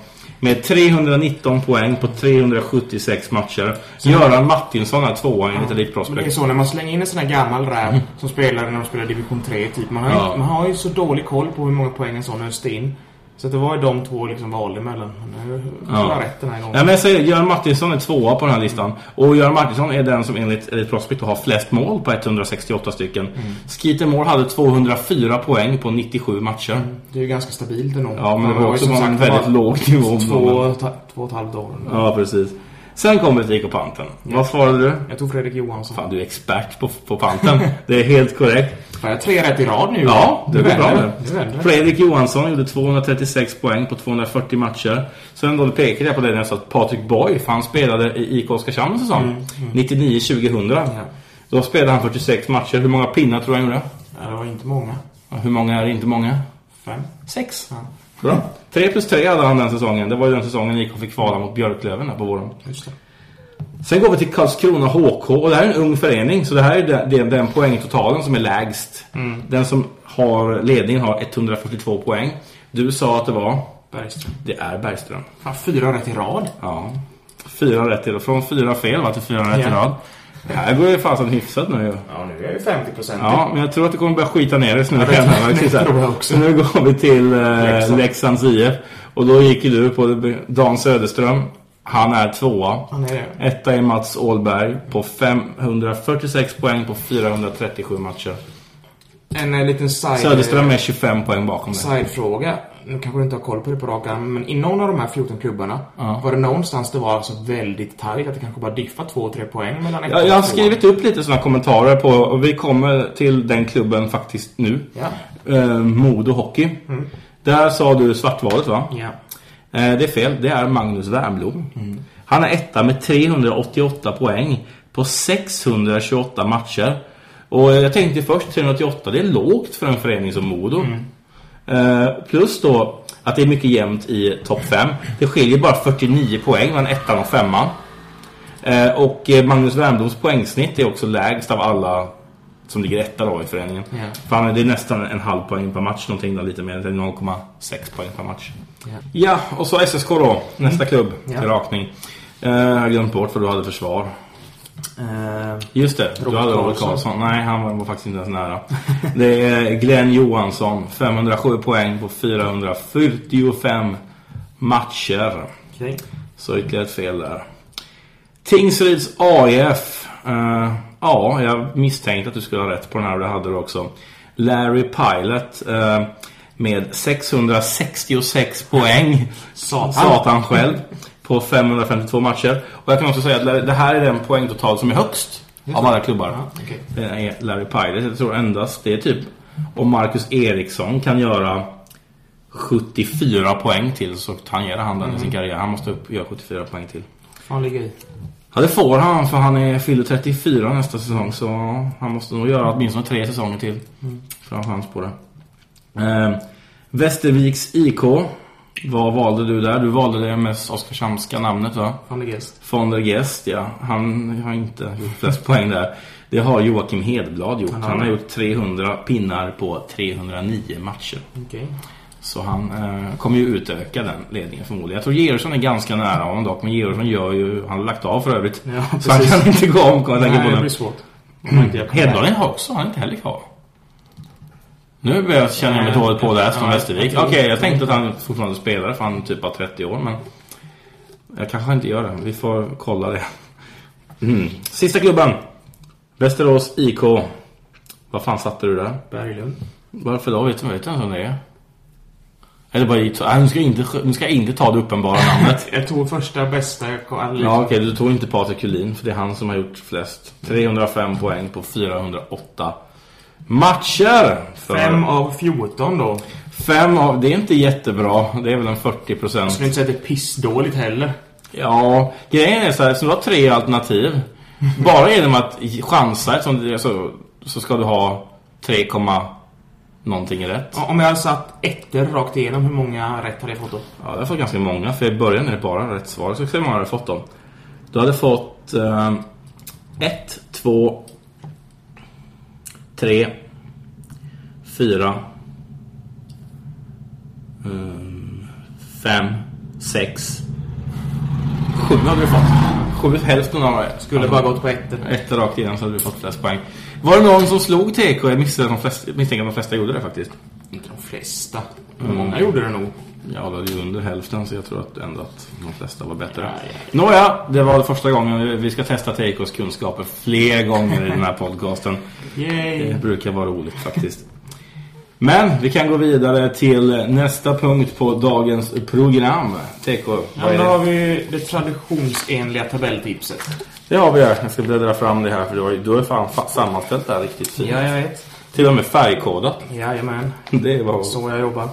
Speaker 8: Med 319 poäng på 376 matcher. Göran Martinsson är tvåa enligt Elite
Speaker 9: Men det är så när man slänger in en sån här gammal räv som spelar när de spelar division 3 typ. Man har, ju,
Speaker 8: Ja.
Speaker 9: man har ju så dålig koll på hur många poäng en sån öste in. Så det var ju de två liksom valde mellan. Nu jag rätt den här gången.
Speaker 8: Nej, men jag säger Göran Martinsson är tvåa på den här listan. Och Göran Martinsson är den som enligt Elite Prospect har flest mål på 168 stycken.
Speaker 9: Mm.
Speaker 8: Skeeter Moore hade 204 poäng på 97 matcher.
Speaker 9: Det är ju ganska stabilt ändå.
Speaker 8: Ja, men det var också på en väldigt låg nivå.
Speaker 9: Två, två och ett halvt år.
Speaker 8: Ja, precis. Sen kommer vi till IK Panten. Vad svarade du?
Speaker 9: Jag tog Fredrik Johansson.
Speaker 8: Fan, du är expert på, på Panten. Det är helt korrekt.
Speaker 9: Får jag tre rätt i rad nu?
Speaker 8: Ja, det går bra nu. Fredrik Johansson gjorde 236 poäng på 240 matcher. Sen då pekade jag på det när jag sa att Patrik Boy, för han spelade i IK Oskarshamn en säsong. 99-2000. Då spelade han 46 matcher. Hur många pinnar tror du han gjorde?
Speaker 9: Ja, det var inte många.
Speaker 8: Ja, Hur många är inte många?
Speaker 9: Fem.
Speaker 8: Sex.
Speaker 9: Ja.
Speaker 8: Bra. 3 plus 3 hade han den säsongen. Det var ju den säsongen IK fick kvala mot Björklöven där på våren.
Speaker 9: Just det.
Speaker 8: Sen går vi till Karlskrona HK och det här är en ung förening så det här är den, den, den poängtotalen som är lägst. Den som har ledningen har 142 poäng. Du sa att det var,
Speaker 9: Bergström.
Speaker 8: det är Bergström.
Speaker 9: Fyra rätt i rad.
Speaker 8: Ja. Fyra rätt till, från fyra fel va, till fyra rätt i
Speaker 9: Ja.
Speaker 8: rad. Det här går ju fasen hyfsat nu.
Speaker 9: Ja, nu är jag ju 50 procent.
Speaker 8: Ja, men jag tror att det kommer börja skita ner det nu.
Speaker 9: Ja, det- tror jag också.
Speaker 8: Så nu går vi till eh,
Speaker 9: Leksand.
Speaker 8: Leksands IF. Och då gick ju du på Dan Söderström. Han är tvåa.
Speaker 9: Han är det.
Speaker 8: Etta är Mats Ålberg på 546 poäng på 437 matcher.
Speaker 9: En eh, liten side...
Speaker 8: Söderström är 25 poäng bakom det.
Speaker 9: Sidefråga. Nu kanske du inte har koll på det på rak arm, men i någon av de här 14 klubbarna
Speaker 8: Ja.
Speaker 9: var det någonstans det var alltså väldigt tajt att det kanske bara diffade 2-3 poäng mellan ett
Speaker 8: Jag, har skrivit upp lite sådana kommentarer på, och vi kommer till den klubben faktiskt nu.
Speaker 9: Ja.
Speaker 8: Eh, Modo Hockey. Där sa du Svartvalet va?
Speaker 9: Ja.
Speaker 8: Eh, det är fel, det är Magnus Wernbloom. Han är etta med 388 poäng på 628 matcher. Och jag tänkte först 388, det är lågt för en förening som Modo. Eh, plus då att det är mycket jämnt i topp 5. Det skiljer bara 49 poäng mellan ettan och femman. Eh, och eh, Magnus Wernbloms poängsnitt är också lägst av alla som ligger etta då i föreningen. För han, det är nästan en halv poäng per match, någonting där lite mer. Det är 0,6 poäng per match.
Speaker 9: Ja.
Speaker 8: Ja, och så SSK då. Nästa klubb
Speaker 9: Ja.
Speaker 8: till rakning. Eh, jag har glömt bort vad du hade försvar.
Speaker 9: Eh,
Speaker 8: Just det, du
Speaker 9: Robert
Speaker 8: hade Robert
Speaker 9: Karlsson.
Speaker 8: Nej, han var, faktiskt inte ens nära. Det är Glenn Johansson. 507 poäng på 445 matcher.
Speaker 9: Okej.
Speaker 8: Så ytterligare ett fel där. Tingsryds AIF. Eh, ja, jag misstänkte att du skulle ha rätt på den här och det hade du också. Larry Pilot eh, med 666 poäng.
Speaker 9: Satan.
Speaker 8: Satan själv. På 552 matcher. Och jag kan också säga att det här är den poängtotal som är högst av alla klubbar.
Speaker 9: Ja, okej.
Speaker 8: Det är Larry Pilot. Jag tror endast det är typ om Marcus Eriksson kan göra 74 poäng till så tangerar han den i sin karriär. Han måste upp, göra 74 poäng till.
Speaker 9: fan ligger i.
Speaker 8: Ja, det får han för han är fyller 34 nästa säsong så han måste nog göra åtminstone tre säsonger till för att ha chans på det. Eh, Västerviks IK. Vad valde du där? Du valde det mest Oskarshamnska namnet va?
Speaker 9: Fan ligger i.
Speaker 8: Von der Gest, ja. Han har inte gjort flest poäng där. Det har Joakim Hedblad gjort.
Speaker 9: Han har
Speaker 8: Han har gjort 300 pinnar på 309 matcher.
Speaker 9: Okej.
Speaker 8: Så han eh, kommer ju utöka den ledningen förmodligen. Jag tror Georgsson är ganska nära honom dock. Men Georgsson gör ju... Han har lagt av för övrigt.
Speaker 9: Ja,
Speaker 8: så han kan inte gå om,
Speaker 9: Nej, det blir svårt. Comeback.
Speaker 8: Hedblad har också, han är inte heller kvar. Nu börjar jag känna mig dåligt på det här från Västervik. Okej,
Speaker 9: tror-
Speaker 8: jag tänkte att han fortfarande spelar för han typ har 30 år, men... Jag kanske inte gör det. Vi får kolla det. Mm. Sista klubben. Västerås IK. Vad fan satte du där?
Speaker 9: Berglund.
Speaker 8: Varför då? Vet du vet du ens vem det är? Eller bara i... Nej, nu ska inte, nu ska jag inte ta det uppenbara namnet.
Speaker 9: Jag tog första bästa. Liksom.
Speaker 8: Ja, okej. Du tog inte Patrik Kulin, för det är han som har gjort flest. 305 poäng på 408 matcher. För
Speaker 9: Fem av 14 då.
Speaker 8: fem av... Det är inte jättebra. Det är väl en 40 procent.
Speaker 9: Jag skulle inte säga att det är pissdåligt heller.
Speaker 8: Ja, grejen är så här, så du har tre alternativ. Bara genom att chansa som så, så ska du ha 3, någonting rätt.
Speaker 9: Om jag hade satt ettor rakt igenom, hur många rätt hade jag fått då?
Speaker 8: Ja, det har fått ganska många, för i början är det bara rätt svar. Så hur många hade fått dem. Du hade fått eh, ett, två, tre, fyra, ehm, fem, sex, sju hade du fått. Sju, hälften av det.
Speaker 9: Skulle bara gått på ettor.
Speaker 8: Ett rakt igenom så hade du fått flest poäng. Var det någon som slog TK? Jag misstänker att de flesta, misstänker att de flesta gjorde det faktiskt.
Speaker 9: Inte de flesta. Men många gjorde det nog.
Speaker 8: Ja, det är ju under hälften så jag tror att ändå att de flesta var bättre. Nåja, det var första gången. Vi ska testa TKs kunskaper fler gånger i den här podcasten.
Speaker 9: Yay!
Speaker 8: Det brukar vara roligt faktiskt. Men vi kan gå vidare till nästa punkt på dagens program. TK,
Speaker 9: Ja, då har vi det traditionsenliga tabelltipset.
Speaker 8: Det har vi här. Jag ska bläddra fram det här för du har ju du har ju fan fa- sammanställt det här riktigt fint.
Speaker 9: Ja, jag vet.
Speaker 8: Till och med färgkodat.
Speaker 9: Jajamän.
Speaker 8: Det var...
Speaker 9: Så jag jobbar.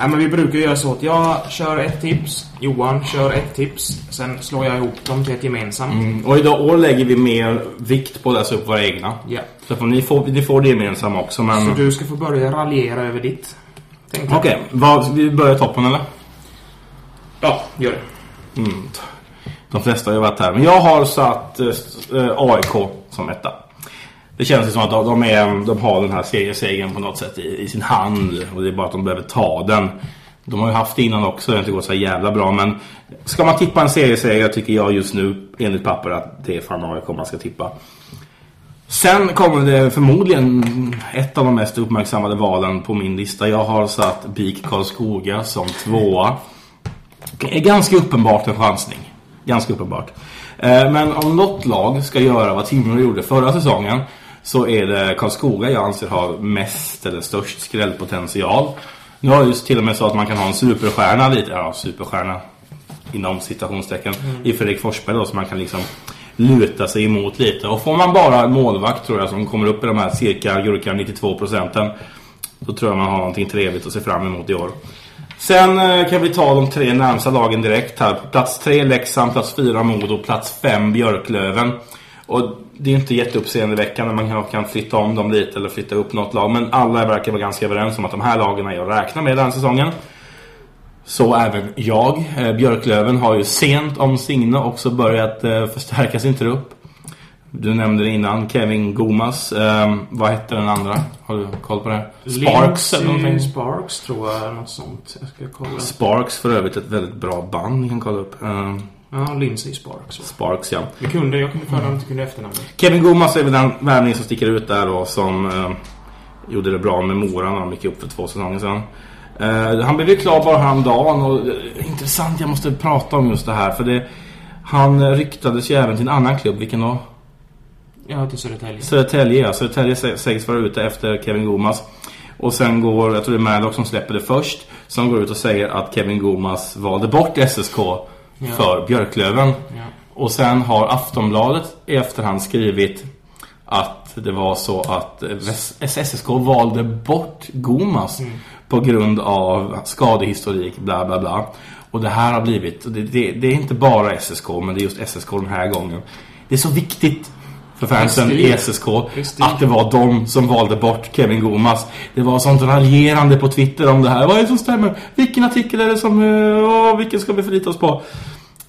Speaker 9: Nej, men vi brukar göra så att jag kör ett tips, Johan kör ett tips, sen slår jag ihop dem till ett gemensamt.
Speaker 8: Mm. Och idag år lägger vi mer vikt på att läsa upp våra egna.
Speaker 9: Ja.
Speaker 8: Så att ni, får, ni får det gemensamma också. Men...
Speaker 9: Så du ska få börja raljera över ditt.
Speaker 8: Okej, vad- vi börjar toppen eller?
Speaker 9: Ja, gör det.
Speaker 8: Mm. De flesta har ju varit här. Men jag har satt eh, AIK som etta. Det känns ju som att de, är, de har den här seriesegern på något sätt i, i sin hand. Och det är bara att de behöver ta den. De har ju haft det innan också, det har inte gått så jävla bra. Men ska man tippa en serieseger tycker jag just nu, enligt papper, att det är fan AIK man ska tippa. Sen kommer det förmodligen ett av de mest uppmärksammade valen på min lista. Jag har satt BIK Karlskoga som tvåa. Det är ganska uppenbart en chansning. Ganska uppenbart. Eh, men om något lag ska göra vad Timrå gjorde förra säsongen så är det Karlskoga jag anser har mest eller störst skrällpotential. Nu har ju till och med så att man kan ha en superstjärna lite, ja superstjärna inom citationstecken i Fredrik Forsberg då så man kan liksom luta sig emot lite. Och får man bara en målvakt tror jag som kommer upp i de här cirka gurka 92 procenten då tror jag man har någonting trevligt att se fram emot i år. Sen eh, kan vi ta de tre närmsta lagen direkt här. Plats 3 Leksand, plats 4 Modo, plats 5 Björklöven. Och det är inte jätteuppseendeväckande. Man kan, kan flytta om dem lite eller flytta upp något lag. Men alla verkar vara ganska överens om att de här lagen är att räkna med den här säsongen. Så även jag. Eh, Björklöven har ju sent om Signe också börjat eh, förstärka sin trupp. Du nämnde det innan, Kevin Gomas. Eh, vad hette den andra? Har du koll på det? Sparks eller någonting?
Speaker 9: Sparks tror jag, något sånt. Jag ska kolla.
Speaker 8: Sparks för övrigt ett väldigt bra band ni kan kolla upp.
Speaker 9: Ja, Lindsay Sparks. va?
Speaker 8: Sparks ja.
Speaker 9: Vi kunde, jag kunde förnamnet, inte kunde efternamnet.
Speaker 8: Kevin Gomas är väl den värvning som sticker ut där då som eh, gjorde det bra med Mora när de gick upp för två säsonger sedan. Eh, han blev ju klar bara häromdagen och eh, intressant, jag måste prata om just det här för det han ryktades ju även till en annan klubb, vilken då?
Speaker 9: Ja, till Södertälje.
Speaker 8: Södertälje, ja. Södertälje sä- sägs vara ute efter Kevin Gomas. Och sen går, jag tror det är Maddox som släpper det först, som går ut och säger att Kevin Gomas valde bort SSK för Björklöven.
Speaker 9: Ja.
Speaker 8: Och sen har Aftonbladet i efterhand skrivit att det var så att SSK valde bort Gomas på grund av skadehistorik, bla bla bla. Och det här har blivit, det, det, det är inte bara SSK, men det är just SSK den här gången. Det är så viktigt för fansen i
Speaker 9: Prestige.
Speaker 8: SSK att det var de som valde bort Kevin Gomas. Det var sånt raljerande på Twitter om det här. Vad är det som stämmer? Vilken artikel är det som... eh, Åh, vilken ska vi förlita oss på?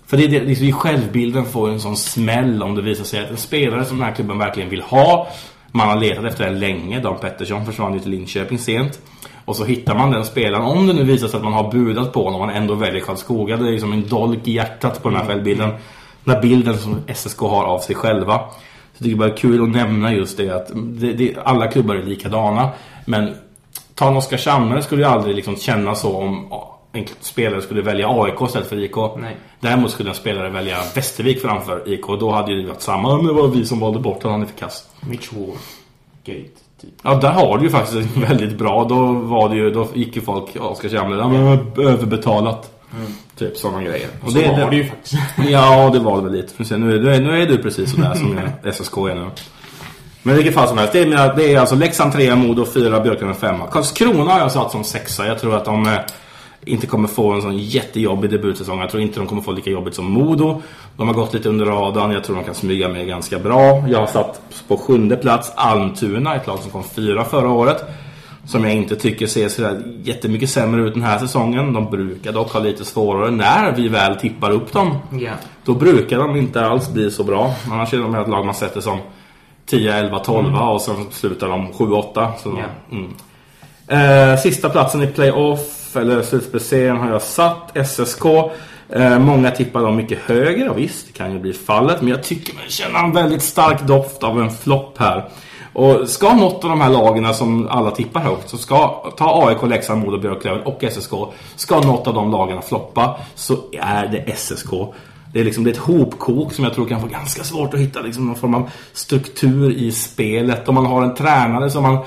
Speaker 8: För det, det, det, det, självbilden får en sån smäll om det visar sig att en spelare som den här klubben verkligen vill ha. Man har letat efter den länge. Dan Pettersson försvann ju till Linköping sent. Och så hittar man den spelaren. Om det nu visar sig att man har budat på honom och man ändå väljer Karlskoga. Det är liksom en dolk i hjärtat på den här självbilden. Den här bilden som SSK har av sig själva. Jag tycker bara det är kul att nämna just det att det, det, alla klubbar är likadana. Men ta en Oskarshamn skulle ju aldrig liksom känna så om en spelare skulle välja AIK istället för IK.
Speaker 9: Nej.
Speaker 8: Däremot skulle en spelare välja Västervik framför IK. Då hade ju det varit samma. Men det var vi som valde bort honom. Han är för kass.
Speaker 9: Mitch. Gate, typ.
Speaker 8: Ja, där har du ju faktiskt väldigt bra. Då var det ju, då gick ju folk Oskarshamn, ja men överbetalat. Typ sådana grejer.
Speaker 9: Och så var det ju faktiskt.
Speaker 8: Ja, det var det väl lite. För sen, nu, är, nu, är, nu är du precis sådär som SSK är nu. Men i vilket fall som helst. Det är, mina- det är alltså Leksand 3, Modo 4, Björklöven 5. Karlskrona har jag satt som sexa. Jag tror att de eh, inte kommer få en sån jättejobbig debutsäsong. Jag tror inte de kommer få lika jobbigt som Modo. De har gått lite under radarn. Jag tror de kan smyga med ganska bra. Jag har satt på sjunde plats Almtuna, ett lag som kom fyra förra året. Som jag inte tycker ser så jättemycket sämre ut den här säsongen. De brukar dock ha lite svårare när vi väl tippar upp dem.
Speaker 9: Ja.
Speaker 8: Då brukar de inte alls bli så bra. Annars är de ett lag man sätter som 10, 11, 12 och sen slutar de 7, 8. Så,
Speaker 9: Ja.
Speaker 8: mm. eh, sista platsen i playoff, eller slutspelsserien har jag satt. SSK. Eh, många tippar dem mycket högre och visst, det kan ju bli fallet. Men jag tycker man känner en väldigt stark doft av en flopp här. Och ska något av de här lagen som alla tippar högt så ska ta AIK, Leksand, Modo, Björklöven och SSK. Ska något av de lagen floppa så är det SSK. Det är, liksom, det är ett hopkok som jag tror kan få ganska svårt att hitta liksom, någon form av struktur i spelet. Om man har en tränare som man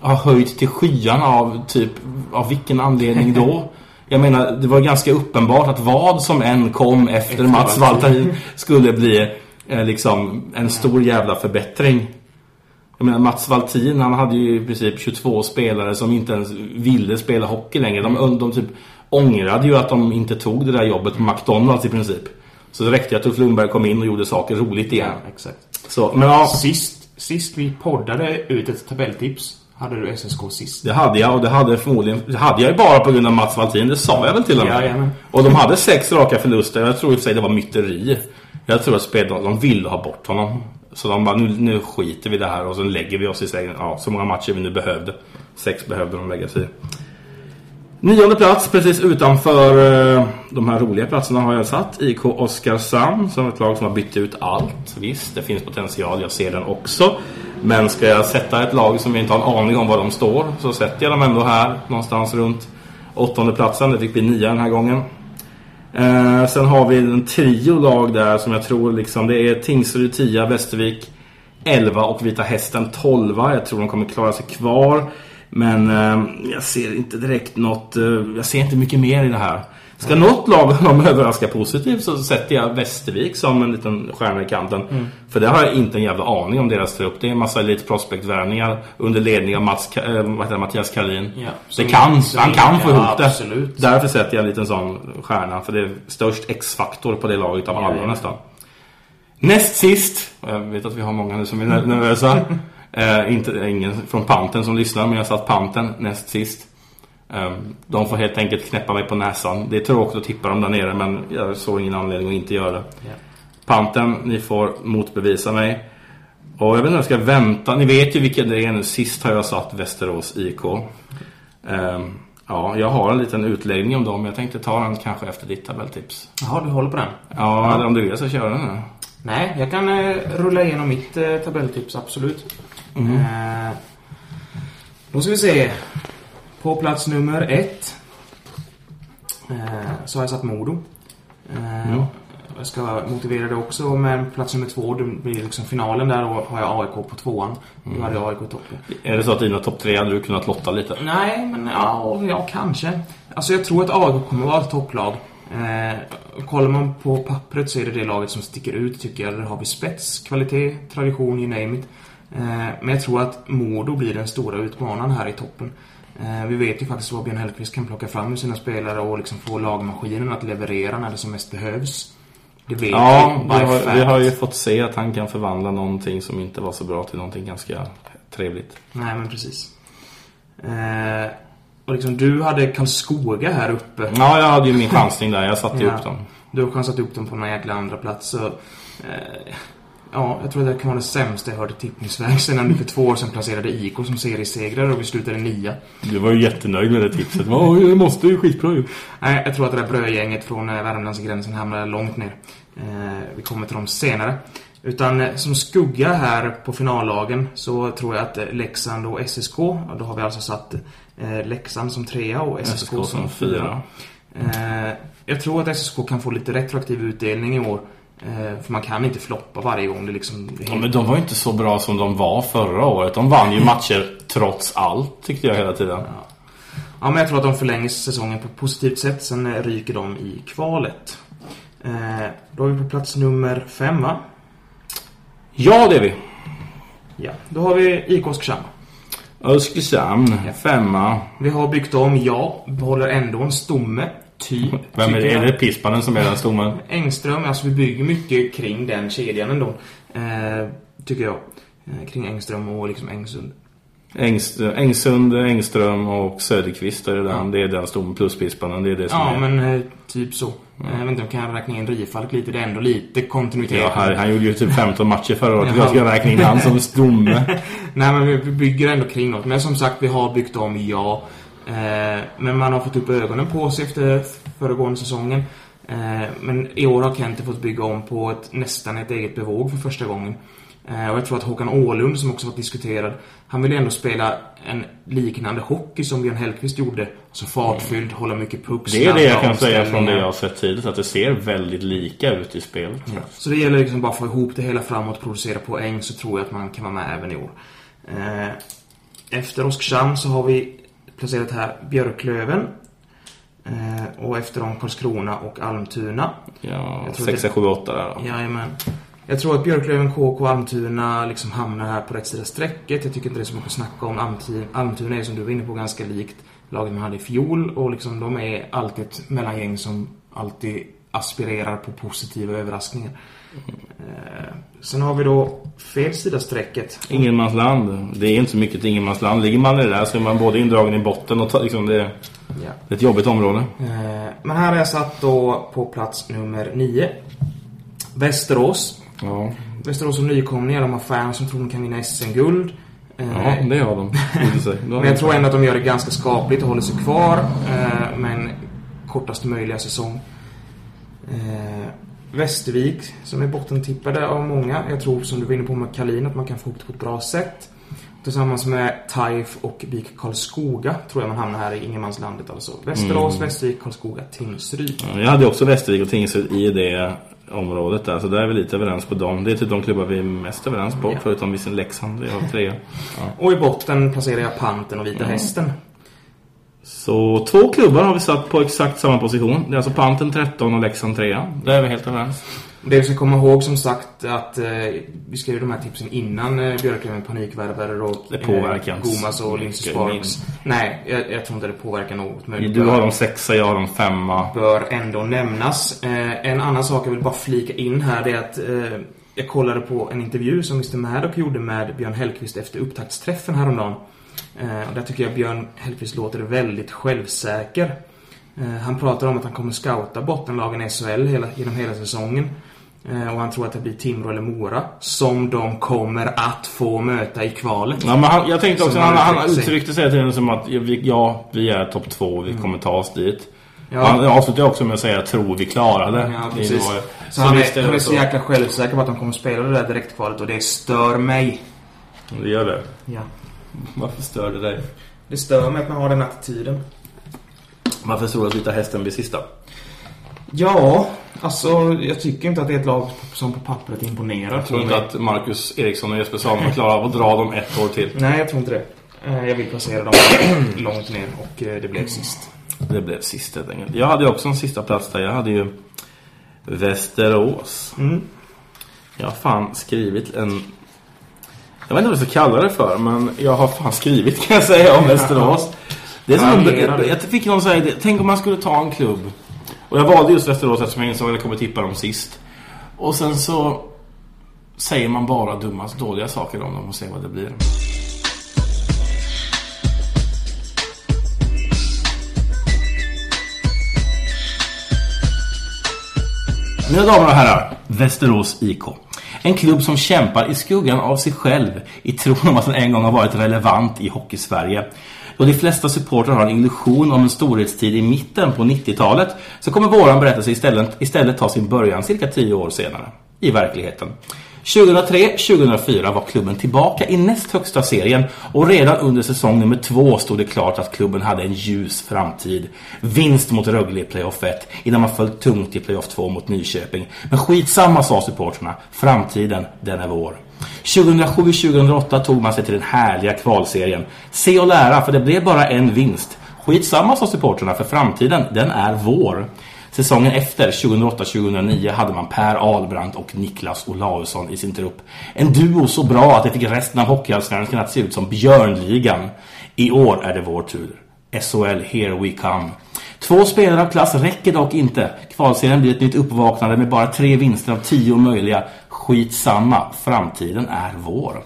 Speaker 8: har höjt till skyarna av typ, av vilken anledning då? Jag menar, det var ganska uppenbart att vad som än kom efter, Mats.
Speaker 9: Valtarin
Speaker 8: skulle bli eh, liksom en stor jävla förbättring. Jag menar, Mats Valtin, han hade ju i princip 22 spelare som inte ens ville spela hockey längre. De, de typ ångrade ju att de inte tog det där jobbet på McDonalds i princip. Så det räckte att Ulf Lundberg kom in och gjorde saker roligt igen.
Speaker 9: Ja, exakt.
Speaker 8: Så, men ja,
Speaker 9: Sist, sist vi poddade ut ett tabelltips hade du SSK sist.
Speaker 8: det hade jag och det hade förmodligen det hade jag ju bara på grund av Mats Valtin. Det sa jag väl till och med.
Speaker 9: Jajamän.
Speaker 8: Och de hade sex raka förluster. Jag tror i och för sig det var myteri. Jag tror att spel, de ville ha bort honom. Så de bara, nu, nu skiter vi i det här och så lägger vi oss i sängen. ja, så många matcher vi nu behövde. Sex behövde de lägga sig i. Nionde plats, precis utanför eh, de här roliga platserna har jag satt IK Oskarshamn som ett lag som har bytt ut allt. Visst, det finns potential, jag ser den också. Men ska jag sätta ett lag som jag inte har en aning om var de står så sätter jag dem ändå här någonstans runt åttonde platsen. Det fick bli nia den här gången. Eh, sen har vi en trio lag där som jag tror liksom det är Tingsryd 10, Västervik 11 och Vita Hästen 12. Jag tror de kommer klara sig kvar. Men eh, jag ser inte direkt något, eh, jag ser inte mycket mer i det här. Ska något lag dem överraska positivt så sätter jag Västervik som en liten stjärna i kanten. För det har jag inte en jävla aning om deras trupp. Det är en massa Elite Prospect-värvningar under ledning av Mats, eh, vad heter Mattias Karlin.
Speaker 9: Ja,
Speaker 8: det kan, han kan få
Speaker 9: ja,
Speaker 8: ihop det.
Speaker 9: absolut.
Speaker 8: Därför sätter jag en liten sån stjärna. För det är störst X-faktor på det laget av alla
Speaker 9: ja.
Speaker 8: nästan. Näst sist, jag vet att vi har många nu som är ner- nervösa. eh, inte ingen från Panten som lyssnar, men jag satt Panten näst sist. Eh, de får helt enkelt knäppa mig på näsan. Det är tråkigt att tippa dem där nere, men jag såg ingen anledning att inte göra det. Panten, ni får motbevisa mig. Och jag vet inte om jag ska vänta. Ni vet ju vilka det är nu. Sist har jag satt Västerås IK. Ehm, ja, jag har en liten utläggning om dem. Jag tänkte ta den kanske efter ditt tabelltips.
Speaker 9: Jaha, du håller på den?
Speaker 8: Ja, om du vill så kör den nu.
Speaker 9: Nej, jag kan eh, rulla igenom mitt eh, tabelltips, absolut. Eh, då ska vi se. På plats nummer ett eh, så har jag satt Modo. Eh, Jag ska motivera det också, men plats nummer två, det blir liksom finalen där och har jag AIK på tvåan. Då hade jag AIK toppen.
Speaker 8: Är det så att dina topp tre hade du kunnat lotta lite?
Speaker 9: Nej, men ja, ja, kanske. Alltså jag tror att AIK kommer vara ett topplag. Eh, kollar man på pappret så är det det laget som sticker ut tycker jag. Där har vi spets, kvalitet, tradition, you name it. Eh, men jag tror att Modo blir den stora utmanaren här i toppen. Eh, vi vet ju faktiskt vad Björn Hellkvist kan plocka fram med sina spelare och liksom få lagmaskinen att leverera när det som mest behövs. Det vet
Speaker 8: Ja,
Speaker 9: vi
Speaker 8: vi
Speaker 9: by
Speaker 8: har,
Speaker 9: fact.
Speaker 8: vi har ju fått se att han kan förvandla någonting som inte var så bra till någonting ganska trevligt.
Speaker 9: Nej, men precis. Eh, och liksom, du hade Karlskoga här uppe.
Speaker 8: Ja, jag hade ju min chansning där. Jag satte ju upp dem.
Speaker 9: Du har chansat upp dem på någon jäkla andra plats så, eh, Ja, jag tror att det kan vara det sämsta jag hörde tippningsväg sen du för två år sedan placerade IK som seriesegrare och vi slutade nia.
Speaker 8: Du var ju jättenöjd med det tipset. Ja, det måste ju skitbra ju.
Speaker 9: Nej, jag tror att det där brödgänget från eh, Värmlandsgränsen hamnar långt ner. Eh, vi kommer till dem senare. Utan eh, som skugga här på finallagen så tror jag att Leksand och SSK, och då har vi alltså satt Leksand som trea och SSK,
Speaker 8: SSK som fyra.
Speaker 9: Eh, jag tror att SSK kan få lite retroaktiv utdelning i år. Eh, för man kan inte floppa varje gång. Det liksom, det
Speaker 8: Ja, men de var ju inte så bra som de var förra året. De vann ju matcher trots allt, tyckte jag hela tiden.
Speaker 9: Ja, men jag tror att de förlänger säsongen på ett positivt sätt. Sen eh, ryker de i kvalet. Eh, då är vi på plats nummer fem, va?
Speaker 8: Ja, det är vi.
Speaker 9: Ja. Då har vi IK Oskarshamn.
Speaker 8: Oskarshamn, femma.
Speaker 9: Vi har byggt om, ja. Behåller ändå en stomme. Typ.
Speaker 8: Vem är det? Är det Pispanen som är den stommen?
Speaker 9: Engström, alltså vi bygger mycket kring den kedjan ändå. Eh, tycker jag. Eh, kring Engström och liksom Engsund.
Speaker 8: Engst- Engsund, Engström och Söderqvist är det den. Det är den stommen plus Pispanen. Det är det som
Speaker 9: Ja,
Speaker 8: är...
Speaker 9: men eh, typ så. Eh, Jag vet inte om jag kan räkna in Rifalk lite. Det är ändå lite kontinuitet.
Speaker 8: Ja, han, han gjorde ju typ 15 matcher förra året. Jag ska räkna in han som stomme.
Speaker 9: Nej, men vi bygger ändå kring något. Men som sagt, vi har byggt om, ja. Eh, men man har fått upp ögonen på sig efter föregående säsongen. Eh, men i år har Kente fått bygga om på ett, nästan ett eget bevåg för första gången. Eh, och jag tror att Håkan Åhlund, som också varit diskuterad, han vill ändå spela en liknande hockey som Björn Hellkvist gjorde. Alltså fartfylld, hålla mycket puck,
Speaker 8: Det är det jag kan säga från det jag har sett tidigt. Att det ser väldigt lika ut i spelet.
Speaker 9: Ja. Så det gäller liksom bara att få ihop det hela framåt, producera poäng, så tror jag att man kan vara med även i år. Efter Oskarshamn så har vi placerat här Björklöven. Eh, och efter dem Karlskrona och Almtuna.
Speaker 8: Ja,
Speaker 9: Jag tror
Speaker 8: 6,
Speaker 9: det-
Speaker 8: 7, 8 där då.
Speaker 9: Jajamän. Jag tror att Björklöven, KK och Almtuna liksom hamnar här på rätt sida strecket. Jag tycker inte det är så mycket att snacka om. Almtuna, Almtuna är som du var inne på ganska likt laget man hade i fjol. Och liksom de är alltid ett mellangäng som alltid aspirerar på positiva överraskningar. Eh, sen har vi då fel sida strecket.
Speaker 8: Ingenmansland. Det är inte så mycket till ingenmansland. Ligger man i det där så är man både indragen i botten och ta, liksom det,
Speaker 9: Ja.
Speaker 8: det är ett jobbigt område.
Speaker 9: Eh, men här har jag satt då på plats nummer nio. Västerås.
Speaker 8: Ja,
Speaker 9: Västerås och nykomlingar. De har fans som tror de kan vinna SM-guld. Eh,
Speaker 8: ja det har de.
Speaker 9: Men jag tror ändå att de gör det ganska skapligt och håller sig kvar eh, med en kortast möjliga säsong. Västervik, som är bottentippade av många. Jag tror, som du var inne på med Kalin, att man kan få ihop det på ett bra sätt. Tillsammans med Taif och BIK Karlskoga tror jag man hamnar här i ingenmanslandet alltså. Västerås, Västervik, Karlskoga, Tingsryd.
Speaker 8: Ja, Jag hade också Västervik och Tingsryd i det området där. Så där är vi lite överens på dem. Det är typ de klubbar vi är mest överens på.
Speaker 9: Ja.
Speaker 8: Förutom visst Leksand. Vi har tre.
Speaker 9: Och i botten placerar jag Panten och Vita Hästen.
Speaker 8: Så två klubbar har vi satt på exakt samma position. Det är alltså Panten 13 och Leksand 3. Där är vi helt överens.
Speaker 9: Det vi ska komma ihåg som sagt att eh, vi skrev de här tipsen innan eh, Björklöven panikvärvade och
Speaker 8: Det påverkar
Speaker 9: eh, Gomas och Lindsey Sparks. Nej, jag, jag tror inte det påverkar något. Men
Speaker 8: Du har dem sexa, jag har dem femma.
Speaker 9: bör ändå nämnas. Eh, en annan sak jag vill bara flika in här det är att eh, jag kollade på en intervju som Mr Maddock gjorde med Björn Hellkvist efter upptaktsträffen häromdagen. Eh, och där tycker jag Björn Hellkvist låter väldigt självsäker. Eh, han pratar om att han kommer scouta bottenlagen i SHL hela, genom hela säsongen. Eh, och han tror att det blir Timrå eller Mora som de kommer att få möta i kvalet.
Speaker 8: Ja, men han, jag tänkte också, han,
Speaker 9: han
Speaker 8: han
Speaker 9: uttryckte sig.
Speaker 8: hela tiden som att ja, vi, är topp två, vi kommer ta oss dit.
Speaker 9: Ja.
Speaker 8: Han avslutade också med att säga jag tror vi klarar det.
Speaker 9: Ja, precis.
Speaker 8: var-
Speaker 9: Så, han, är, han är så jäkla självsäker på att de kommer spela det där direktkvalet och det stör mig.
Speaker 8: Det gör det.
Speaker 9: Ja.
Speaker 8: Varför stör det dig?
Speaker 9: Det stör mig att man har den attityden.
Speaker 8: Varför tror du att Vita Hästen blir sista?
Speaker 9: Ja, alltså jag tycker inte att det är ett lag som på pappret imponerar.
Speaker 8: Jag tror inte att Marcus Eriksson och Jesper Samuel klarar av att dra dem ett år till.
Speaker 9: Nej, jag tror inte det. Eh, Jag vill placera dem långt ner och eh, det blev sist.
Speaker 8: Det blev sist helt enkelt. Jag hade också en sista plats där. Jag hade ju Västerås.
Speaker 9: Mm.
Speaker 8: Jag har fan skrivit en... Jag vet inte vad jag ska kalla det för, men jag har fan skrivit kan jag säga om Västerås. Det är som,
Speaker 9: du?
Speaker 8: jag fick någon säga. Tänk om man skulle ta en klubb. Och jag valde just Västerås eftersom jag insåg att jag kommer tippa dem sist. Och sen så säger man bara dumma, dåliga saker om dem och ser vad det blir. Mina damer och herrar, Västerås IK. En klubb som kämpar i skuggan av sig själv i tron om att den en gång har varit relevant i Hockeysverige. Då de flesta supportrar har en illusion om en storhetstid i mitten på 90-talet så kommer våran berättelse istället, istället ta sin början cirka 10 år senare. I verkligheten. 2003-2004 var klubben tillbaka i näst högsta serien och redan under säsong nummer två stod det klart att klubben hade en ljus framtid. Vinst mot Rögle i playoff 1 innan man föll tungt i playoff 2 mot Nyköping. Men skitsamma sa supporterna. Framtiden, den är vår. 2007-2008 tog man sig till den härliga kvalserien. Se och lära, för det blev bara en vinst. Skitsamma sa supporterna, för framtiden, den är vår. Säsongen efter, 2008-2009, hade man Per Albrandt och Niklas Olausson i sin trupp. En duo så bra att det fick resten av hockeyallsvenskan att se ut som Björnligan. I år är det vår tur. SHL, here we come. Två spelare av klass räcker dock inte. Kvalserien blir ett nytt uppvaknande med bara tre vinster av tio möjliga. Skitsamma, framtiden är vår.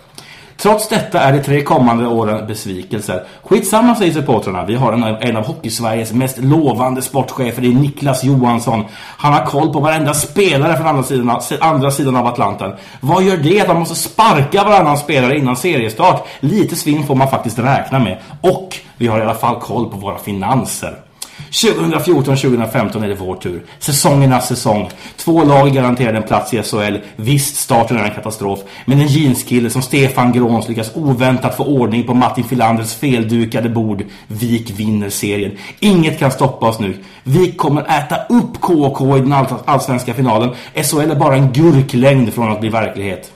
Speaker 8: Trots detta är de tre kommande åren besvikelser. Skitsamma säger supportrarna. Vi har en, en av Hockeysveriges mest lovande sportchefer, det är Niklas Johansson. Han har koll på varenda spelare från andra sidan, andra sidan av Atlanten. Vad gör det att man måste sparka varannan spelare innan seriestart? Lite svinn får man faktiskt räkna med. Och vi har i alla fall koll på våra finanser. 2014-2015 är det vår tur. Säsongernas säsong. Två lag garanterade en plats i SHL. Visst, starten är en katastrof. Men en jeanskille som Stefan Gråns lyckas oväntat få ordning på Martin Filanders feldukade bord. Vik vinner serien. Inget kan stoppa oss nu. Vik kommer äta upp KK i den allsvenska finalen. SHL är bara en gurklängd från att bli verklighet.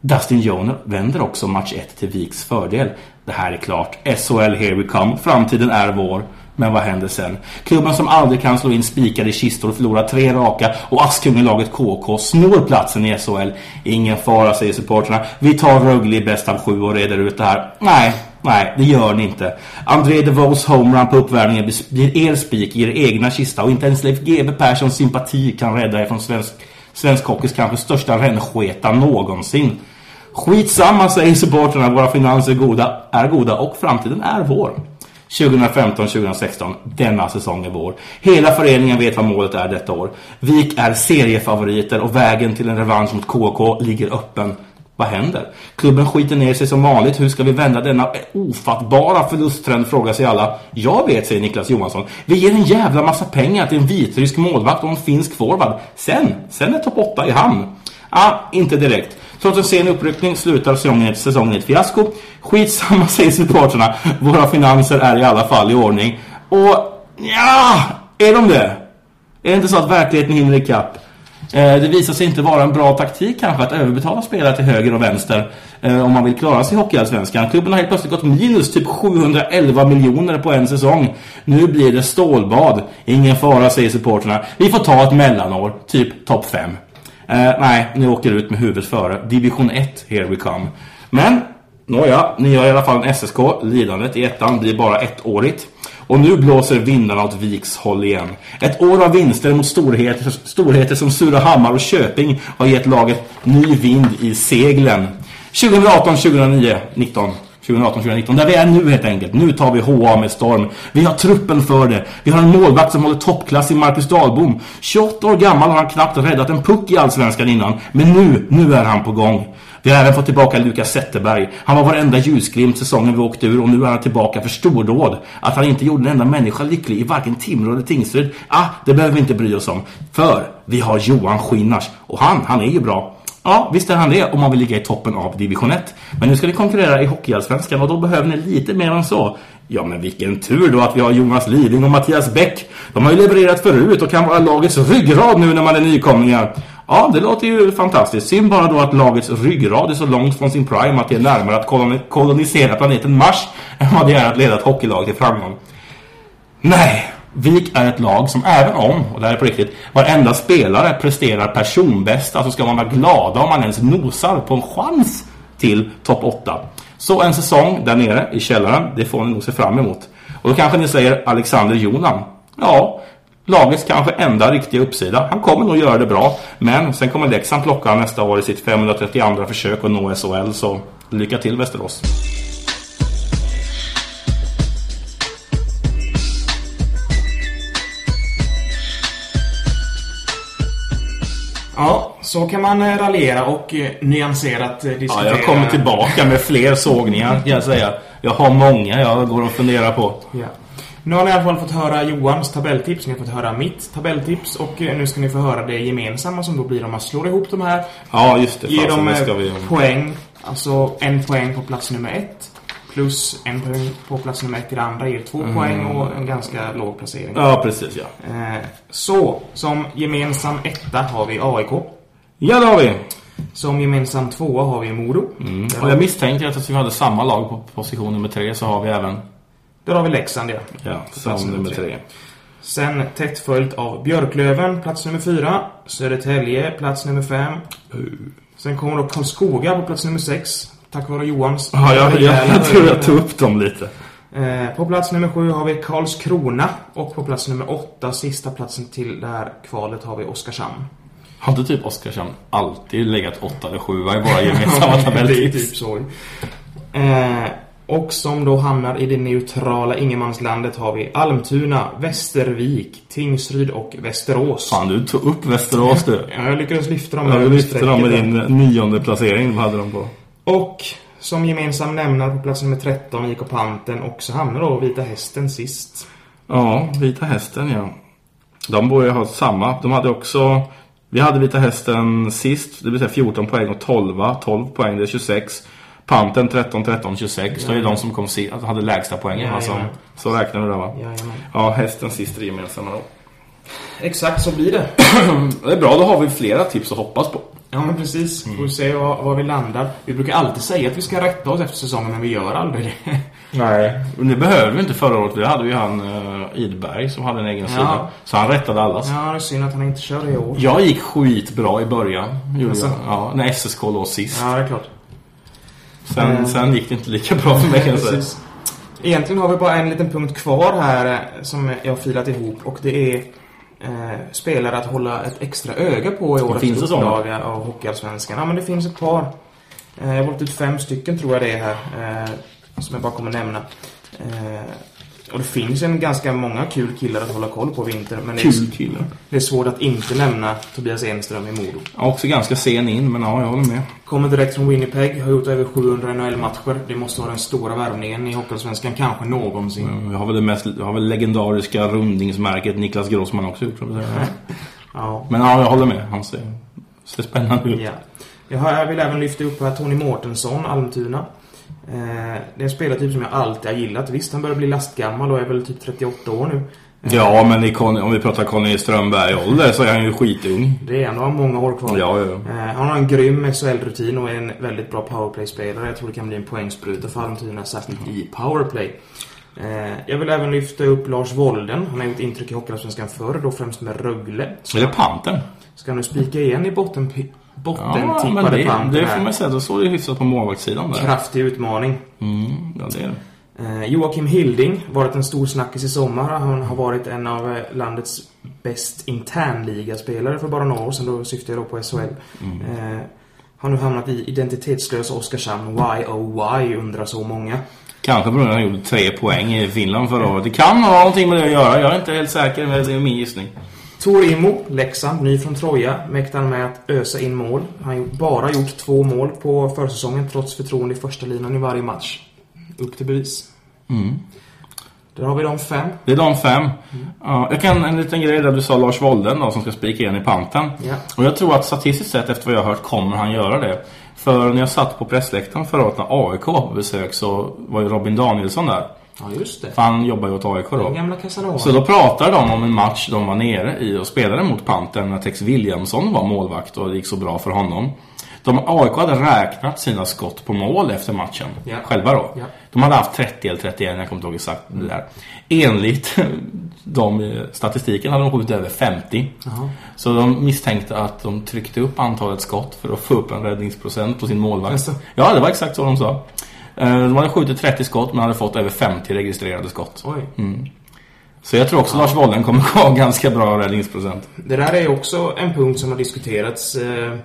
Speaker 8: Dustin Joner vänder också match 1 till Viks fördel. Det här är klart. SHL here we come. Framtiden är vår. Men vad händer sen? Klubben som aldrig kan slå in spikar i kistor förlorar tre raka och askungelaget KK snor platsen i SHL. Ingen fara, säger supporterna. Vi tar Rögle i bäst av sju och reder ut det här. Nej, nej, det gör ni inte. André DeVos homerun på uppvärmningen blir er spik i er egna kista och inte ens Leif GB Perssons sympati kan rädda er från svensk, svensk hockeys kanske största rännsketa någonsin. Skitsamma, säger supporterna. Våra finanser goda, är goda och framtiden är vår. 2015-2016, denna säsong är vår. Hela föreningen vet vad målet är detta år. Vik är seriefavoriter och vägen till en revansch mot KK ligger öppen. Vad händer? Klubben skiter ner sig som vanligt. Hur ska vi vända denna ofattbara förlusttrend, frågar sig alla. Jag vet, säger Niklas Johansson. Vi ger en jävla massa pengar till en vitrysk målvakt och en finsk forward. Sen, sen är topp 8 i hamn. Ah, inte direkt. Trots en sen uppryckning slutar säsongen, säsongen i ett fiasko. Skitsamma säger supporterna. Våra finanser är i alla fall i ordning. Och ja, är de det? Är det inte så att verkligheten hinner ikapp? Eh, det visar sig inte vara en bra taktik kanske att överbetala spelare till höger och vänster eh, om man vill klara sig i Hockeyallsvenskan. Klubben har helt plötsligt gått minus typ 711 miljoner på en säsong. Nu blir det stålbad. Ingen fara säger supporterna. Vi får ta ett mellanår, typ topp 5. Eh, nej, ni åker ut med huvudet före. Division 1, here we come. Men, nåja, ni har i alla fall en SSK. Lidandet i ettan blir bara ettårigt. Och nu blåser vindarna åt Viks håll igen. Ett år av vinster mot storheter, storheter som Surahammar och Köping har gett laget ny vind i seglen. 2018, 2009, 19. 2018-2019. Där vi är nu helt enkelt. Nu tar vi HA med storm. Vi har truppen för det. Vi har en målvakt som håller toppklass i Marcus Dahlbom. 28 år gammal har han knappt räddat en puck i allsvenskan innan. Men nu, nu är han på gång. Vi har även fått tillbaka Lukas Zetterberg. Han var varenda ljusglimt säsongen vi åkte ur och nu är han tillbaka för stordåd. Att han inte gjorde en enda människa lycklig i varken Timrå eller Tingsryd, ah, det behöver vi inte bry oss om. För vi har Johan Skinnars och han, han är ju bra. Ja, visst är han det om man vill ligga i toppen av division 1. Men nu ska ni konkurrera i Hockeyallsvenskan och då behöver ni lite mer än så. Ja, men vilken tur då att vi har Jonas Liding och Mattias Bäck. De har ju levererat förut och kan vara lagets ryggrad nu när man är nykomlingar. Ja, det låter ju fantastiskt. Synd bara då att lagets ryggrad är så långt från sin prime att det är närmare att kolonisera planeten Mars än vad det är att leda ett hockeylag till framgång. Nej, Vik är ett lag som även om, och det här är på riktigt, varenda spelare presterar personbästa så alltså ska man vara glada om man ens nosar på en chans till topp 8. Så en säsong där nere i källaren, det får ni nog se fram emot. Och då kanske ni säger Alexander Jonan. Ja, lagets kanske enda riktiga uppsida. Han kommer nog göra det bra, men sen kommer Leksand plocka nästa år i sitt 532 försök att nå SHL, så lycka till Västerås.
Speaker 9: Ja, så kan man eh, raljera och eh, nyanserat eh, diskutera.
Speaker 8: Ja, jag kommer tillbaka med fler sågningar kan jag säga. Jag har många jag går och funderar på.
Speaker 9: Ja. Nu har ni i alla fall fått höra Johans tabelltips, ni har fått höra mitt tabelltips och eh, nu ska ni få höra det gemensamma som då blir om man slår ihop de här.
Speaker 8: Ja, just det.
Speaker 9: Ger
Speaker 8: Fasen,
Speaker 9: dem eh, poäng, alltså en poäng på plats nummer ett. Plus en poäng på plats nummer ett i det andra ger två poäng och en ganska låg placering.
Speaker 8: Mm. Ja, precis ja.
Speaker 9: Eh, så, som gemensam etta har vi AIK.
Speaker 8: Ja, det har vi.
Speaker 9: Som gemensam tvåa har vi Modo.
Speaker 8: Mm. Och jag misstänkte att vi hade samma lag på position nummer tre så har vi även...
Speaker 9: där har vi Leksand, ja.
Speaker 8: Ja, som nummer tre.
Speaker 9: Sen tätt följt av Björklöven, plats nummer fyra. Södertälje, plats nummer fem. Sen kommer då Karlskoga på plats nummer sex. Tack vare Johans.
Speaker 8: Ja, jag, jag, jag tror jag tog upp dem lite.
Speaker 9: Eh, på plats nummer sju har vi Karlskrona. Och på plats nummer åtta, sista platsen till det här kvalet, har vi Oskarshamn.
Speaker 8: Har inte typ Oskarshamn alltid legat åtta eller sjua i våra gemensamma
Speaker 9: det är
Speaker 8: tabelltips?
Speaker 9: typ så. Eh, och som då hamnar i det neutrala ingenmanslandet har vi Almtuna, Västervik, Tingsryd och Västerås.
Speaker 8: Fan, du tog upp Västerås du.
Speaker 9: Ja, jag lyckades lyfta dem
Speaker 8: Ja, du lyfte dem med din nionde placering. Vad hade de på?
Speaker 9: Och som gemensam nämnare på plats nummer 13 IK Panten och så hamnar då Vita Hästen sist.
Speaker 8: Ja, Vita Hästen ja. De borde ju ha samma. De hade också... Vi hade Vita Hästen sist. Det vill säga 14 poäng och 12. 12 poäng, det är 26. Panten 13, 13, 26. Det är de som kom si, alltså, hade lägsta poängen.
Speaker 9: Ja,
Speaker 8: alltså.
Speaker 9: ja.
Speaker 8: Så räknar vi det va?
Speaker 9: Jajamän.
Speaker 8: Ja, hästen sist det gemensamma då.
Speaker 9: Exakt så blir det.
Speaker 8: Det är bra, då har vi flera tips att hoppas på.
Speaker 9: Ja men precis.
Speaker 8: Mm.
Speaker 9: Får vi se var, var vi landar. Vi brukar alltid säga att vi ska rätta oss efter säsongen men vi gör aldrig det.
Speaker 8: Nej. Och det behövde vi inte förra året. Vi hade ju han uh, Idberg som hade en egen
Speaker 9: Ja.
Speaker 8: sida. Så han rättade allas.
Speaker 9: Ja, det är synd att han inte kör det i år.
Speaker 8: Jag gick skitbra i början. Gjorde
Speaker 9: Alltså?
Speaker 8: Ja, när SSK låg sist.
Speaker 9: Ja, det är klart.
Speaker 8: Sen,
Speaker 9: Eh.
Speaker 8: sen gick det inte lika bra för mig kan jag säga.
Speaker 9: Egentligen har vi bara en liten punkt kvar här eh, som jag har filat ihop och det är eh, spelare att hålla ett extra öga på i årets upplaga av Hockeyallsvenskan. Ja, men det finns ett par. Eh, jag har valt ut fem stycken tror jag det är här. Eh, som jag bara kommer nämna. Eh, och det finns en ganska många kul killar att hålla koll på vinter. Men det är,
Speaker 8: Kul kille.
Speaker 9: det är svårt att inte nämna Tobias Enström i Modo.
Speaker 8: Ja, också ganska sen in, men ja, jag håller med.
Speaker 9: Kommer direkt från Winnipeg, har gjort över 700 NHL-matcher. Det måste vara den stora värvningen i Hockeyallsvenskan, kanske någonsin.
Speaker 8: Mm, Jag har väl det mest, jag har väl legendariska rundningsmärket Niklas Grossman också gjort.
Speaker 9: Ja.
Speaker 8: Men ja, jag håller med. Han ser, ser spännande ut.
Speaker 9: ja. Jag, har, jag vill även lyfta upp här Tony Mårtensson, Almtuna. Eh, det är en spelartyp som jag alltid har gillat. Visst, han börjar bli lastgammal och är väl typ 38 år nu.
Speaker 8: Ja, men om vi pratar Conny Strömberg-ålder så är han ju skitung.
Speaker 9: Det är ändå har många år kvar.
Speaker 8: Ja, ja.
Speaker 9: Eh, han har en grym SHL-rutin och är en väldigt bra powerplay-spelare. Jag tror det kan bli en poängspruta för Almtuna, särskilt i powerplay. Eh, jag vill även lyfta upp Lars Wolden. Han har gjort intryck i Hockeyallsvenskan förr, då främst med Rögle.
Speaker 8: Eller Pantern.
Speaker 9: Ska nu spika igen i botten,
Speaker 8: Ja,
Speaker 9: bottentippade
Speaker 8: men det,
Speaker 9: Panther
Speaker 8: det får man säga. Då står det hyfsat på målvaktssidan där.
Speaker 9: Kraftig utmaning.
Speaker 8: Mm, ja, det är det.
Speaker 9: Eh, Joakim Hilding, varit en stor snackis i sommar. Han har varit en av eh, landets bäst internligaspelare för bara några år sedan. Då syftar jag då på SHL. Eh, har nu hamnat i identitetslösa Oskarshamn. Why oh why undrar så många.
Speaker 8: Kanske på grund av att han gjorde tre poäng i Finland förra året. Det kan ha någonting med det att göra. Jag är inte helt säker, men det är min gissning.
Speaker 9: Tor Imo, Leksand, ny från Troja, mäktar med att ösa in mål. Han har bara gjort två mål på försäsongen trots förtroende i första linan i varje match. Upp till bevis.
Speaker 8: Mm.
Speaker 9: Där har vi de fem.
Speaker 8: Det är de fem. Ja, jag kan en liten grej där du sa Lars Wolden då, som ska spika igen i panten.
Speaker 9: Ja.
Speaker 8: Och jag tror att statistiskt sett, efter vad jag har hört, kommer han göra det. För när jag satt på pressläktaren förra året när AIK var på besök så var ju Robin Danielsson där.
Speaker 9: Ja, just det.
Speaker 8: För han jobbar ju åt AIK då.
Speaker 9: Den gamla Casanova.
Speaker 8: Så då pratade de om en match de var nere i och spelade mot Panten när Tex Williamson var målvakt och det gick så bra för honom. De, AIK hade räknat sina skott på mål efter matchen.
Speaker 9: Ja.
Speaker 8: Själva då.
Speaker 9: Ja.
Speaker 8: De hade haft 30 eller 31, jag kommer inte ihåg exakt det där. Enligt de statistiken hade de skjutit över 50. Så de misstänkte att de tryckte upp antalet skott för att få upp en räddningsprocent på sin målvakt. Ja, det var exakt så de sa. Eh, De hade skjutit 30 skott men hade fått över 50 registrerade skott.
Speaker 9: Oj.
Speaker 8: Så jag tror också Lars Wollen kommer ha ganska bra räddningsprocent.
Speaker 9: Det där är också en punkt som har diskuterats. Eh,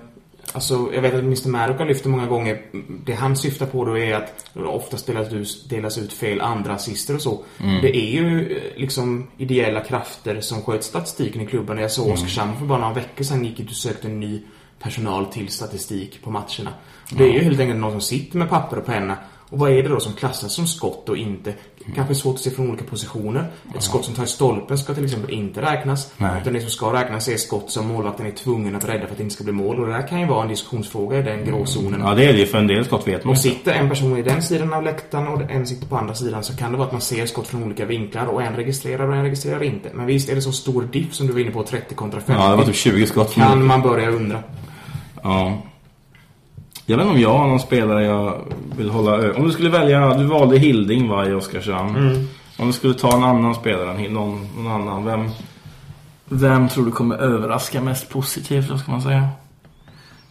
Speaker 9: alltså, jag vet att Mr. Maddock har lyft det många gånger. Det han syftar på då är att det ofta delas ut, delas ut fel andra assister och så. Det är ju eh, liksom ideella krafter som sköt statistiken i klubben. Jag såg Oskarshamn för bara några veckor sedan gick ut och sökte en ny personal till statistik på matcherna. Det är ju helt enkelt någon som sitter med papper och penna Och vad är det då som klassas som skott och inte? Kanske svårt att se från olika positioner. Ett skott som tar i stolpen ska till exempel inte räknas.
Speaker 8: Nej.
Speaker 9: Utan det som ska räknas är skott som målvakten är tvungen att rädda för att det inte ska bli mål. Och det där kan ju vara en diskussionsfråga i den gråzonen.
Speaker 8: Ja, det är det för en del skott vet man
Speaker 9: Och sitter en person i den sidan av läktaren och en sitter på andra sidan så kan det vara att man ser skott från olika vinklar och en registrerar och en registrerar inte. Men visst är det så stor diff som du var inne på, 30 kontra 50.
Speaker 8: Ja, det var typ 20 skott.
Speaker 9: Kan man börja undra.
Speaker 8: Ja. Jag vet inte om jag har någon spelare jag vill hålla ö- Om du skulle välja, du valde Hilding va i Oskarshamn.
Speaker 9: Mm.
Speaker 8: Om du skulle ta en annan spelare någon, någon annan, vem, vem tror du kommer överraska mest positivt, vad ska man säga?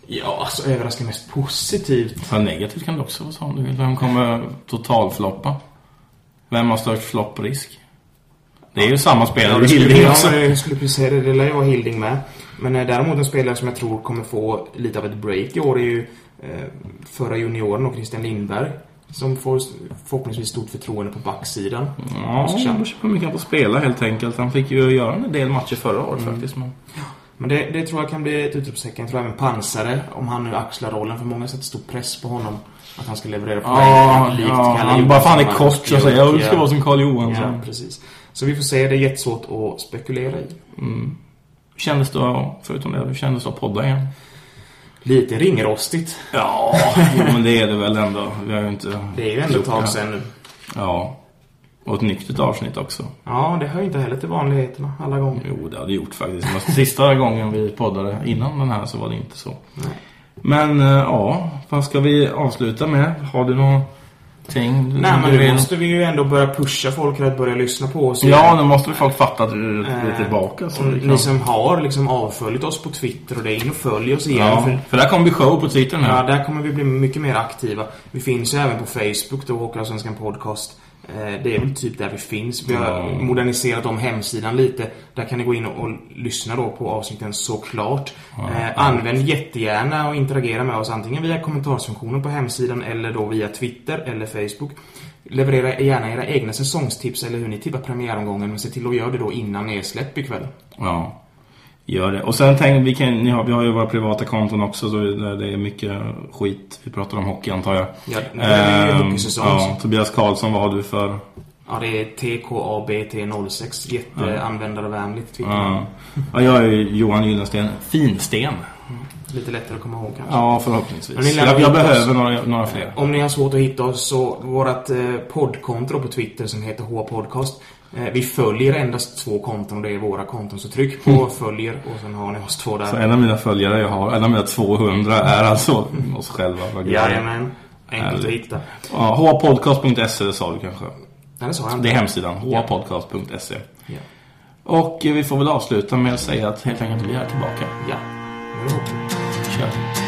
Speaker 9: Ja, alltså överraskar mest positivt.
Speaker 8: Ja, negativt kan det också vara så om du vill. Vem kommer totalfloppa? Vem har störst flopprisk? Det är ju samma spelare,
Speaker 9: Ja,
Speaker 8: Hilding
Speaker 9: ja,
Speaker 8: också.
Speaker 9: jag skulle precis säga det. Det lär ju vara Hilding med. Men eh, däremot en spelare som jag tror kommer få lite av ett break i år är ju förra junioren och Christian Lindberg. Som får förhoppningsvis stort förtroende på backsidan.
Speaker 8: Ja, det beror på hur mycket han får spela helt enkelt. Han fick ju göra en del matcher förra året
Speaker 9: Mm.
Speaker 8: faktiskt. Men...
Speaker 9: Men det, det tror jag kan bli ett utropstecken. Jag tror även Pansare, om han nu axlar rollen. För många sätter stor press på honom. Att han ska leverera på
Speaker 8: Ja,
Speaker 9: likt
Speaker 8: ja,
Speaker 9: Kalle
Speaker 8: han- bara för han är kort så säger jag, "Du ska vara som Carl Johansson."
Speaker 9: Ja, precis. Så vi får se. Det är jättesvårt att spekulera i.
Speaker 8: Mm. Hur kändes det, förutom det, hur kändes det att podda igen?
Speaker 9: Lite ringrostigt.
Speaker 8: Ja, men det är det väl ändå. Vi har ju inte...
Speaker 9: Det är ju ändå ett tag sedan nu.
Speaker 8: Ja. Och ett nyktert avsnitt också.
Speaker 9: Ja, det hör ju inte heller till vanligheterna alla gånger.
Speaker 8: Jo, det hade det gjort faktiskt. Men sista gången vi poddade innan den här så var det inte så.
Speaker 9: Nej.
Speaker 8: Men eh, ja, vad ska vi avsluta med? Har du någonting
Speaker 9: Nej, men
Speaker 8: du
Speaker 9: nu måste vi ju ändå börja pusha folk att börja lyssna på oss.
Speaker 8: Ja, nu måste vi folk fatta att du är
Speaker 9: Eh,
Speaker 8: tillbaka. Så vi kan...
Speaker 9: Ni som har liksom avföljt oss på Twitter och det, in och följ oss igen.
Speaker 8: Ja,
Speaker 9: För,
Speaker 8: för där kommer vi show på Twitter nu.
Speaker 9: ja, där kommer vi bli mycket mer aktiva. Vi finns ju även på Facebook då, Hockeyallsvenskan Podcast. Eh, Det är väl typ där vi finns. Vi har
Speaker 8: Ja.
Speaker 9: moderniserat om hemsidan lite. Där kan ni gå in och, och lyssna då på avsnitten såklart. Eh, använd jättegärna och interagera med oss antingen via kommentarsfunktionen på hemsidan eller då via Twitter eller Facebook. Leverera gärna era egna säsongstips eller hur ni tippar premiäromgången men se till att göra det då innan nedsläpp ikväll.
Speaker 8: Ja, gör det. Och sen tänk, vi, kan, ni har, vi har ju våra privata konton också så det är mycket skit. Vi pratar om hockey antar jag.
Speaker 9: Ja, det är ju
Speaker 8: Ehm,
Speaker 9: hockeysäsong.
Speaker 8: ja, Tobias Karlsson, vad har du för...
Speaker 9: Ja, det är TKABT06. Jätteanvändarvänligt Twitter.
Speaker 8: Ja. ja, jag är Johan Gyllensten. Finsten.
Speaker 9: Lite lättare att komma ihåg kanske.
Speaker 8: Ja, förhoppningsvis. Jag, jag
Speaker 9: oss.
Speaker 8: behöver några, några fler.
Speaker 9: Om ni har svårt att hitta oss så vårt eh, poddkonto på Twitter som heter H-podcast. Eh, vi följer endast två konton och det är våra konton. Så tryck på följer och sen har ni oss två där.
Speaker 8: Så en av mina följare jag har, en av mina 200 är alltså oss själva.
Speaker 9: Jajamän. Enkelt att hitta.
Speaker 8: Ja, hpodcast.se, det sa du kanske.
Speaker 9: Nej, det sa jag inte.
Speaker 8: Det är hemsidan, hpodcast.se.
Speaker 9: Ja.
Speaker 8: Och eh, vi får väl avsluta med att säga att helt enkelt vi är tillbaka.
Speaker 9: Ja.
Speaker 8: Kör.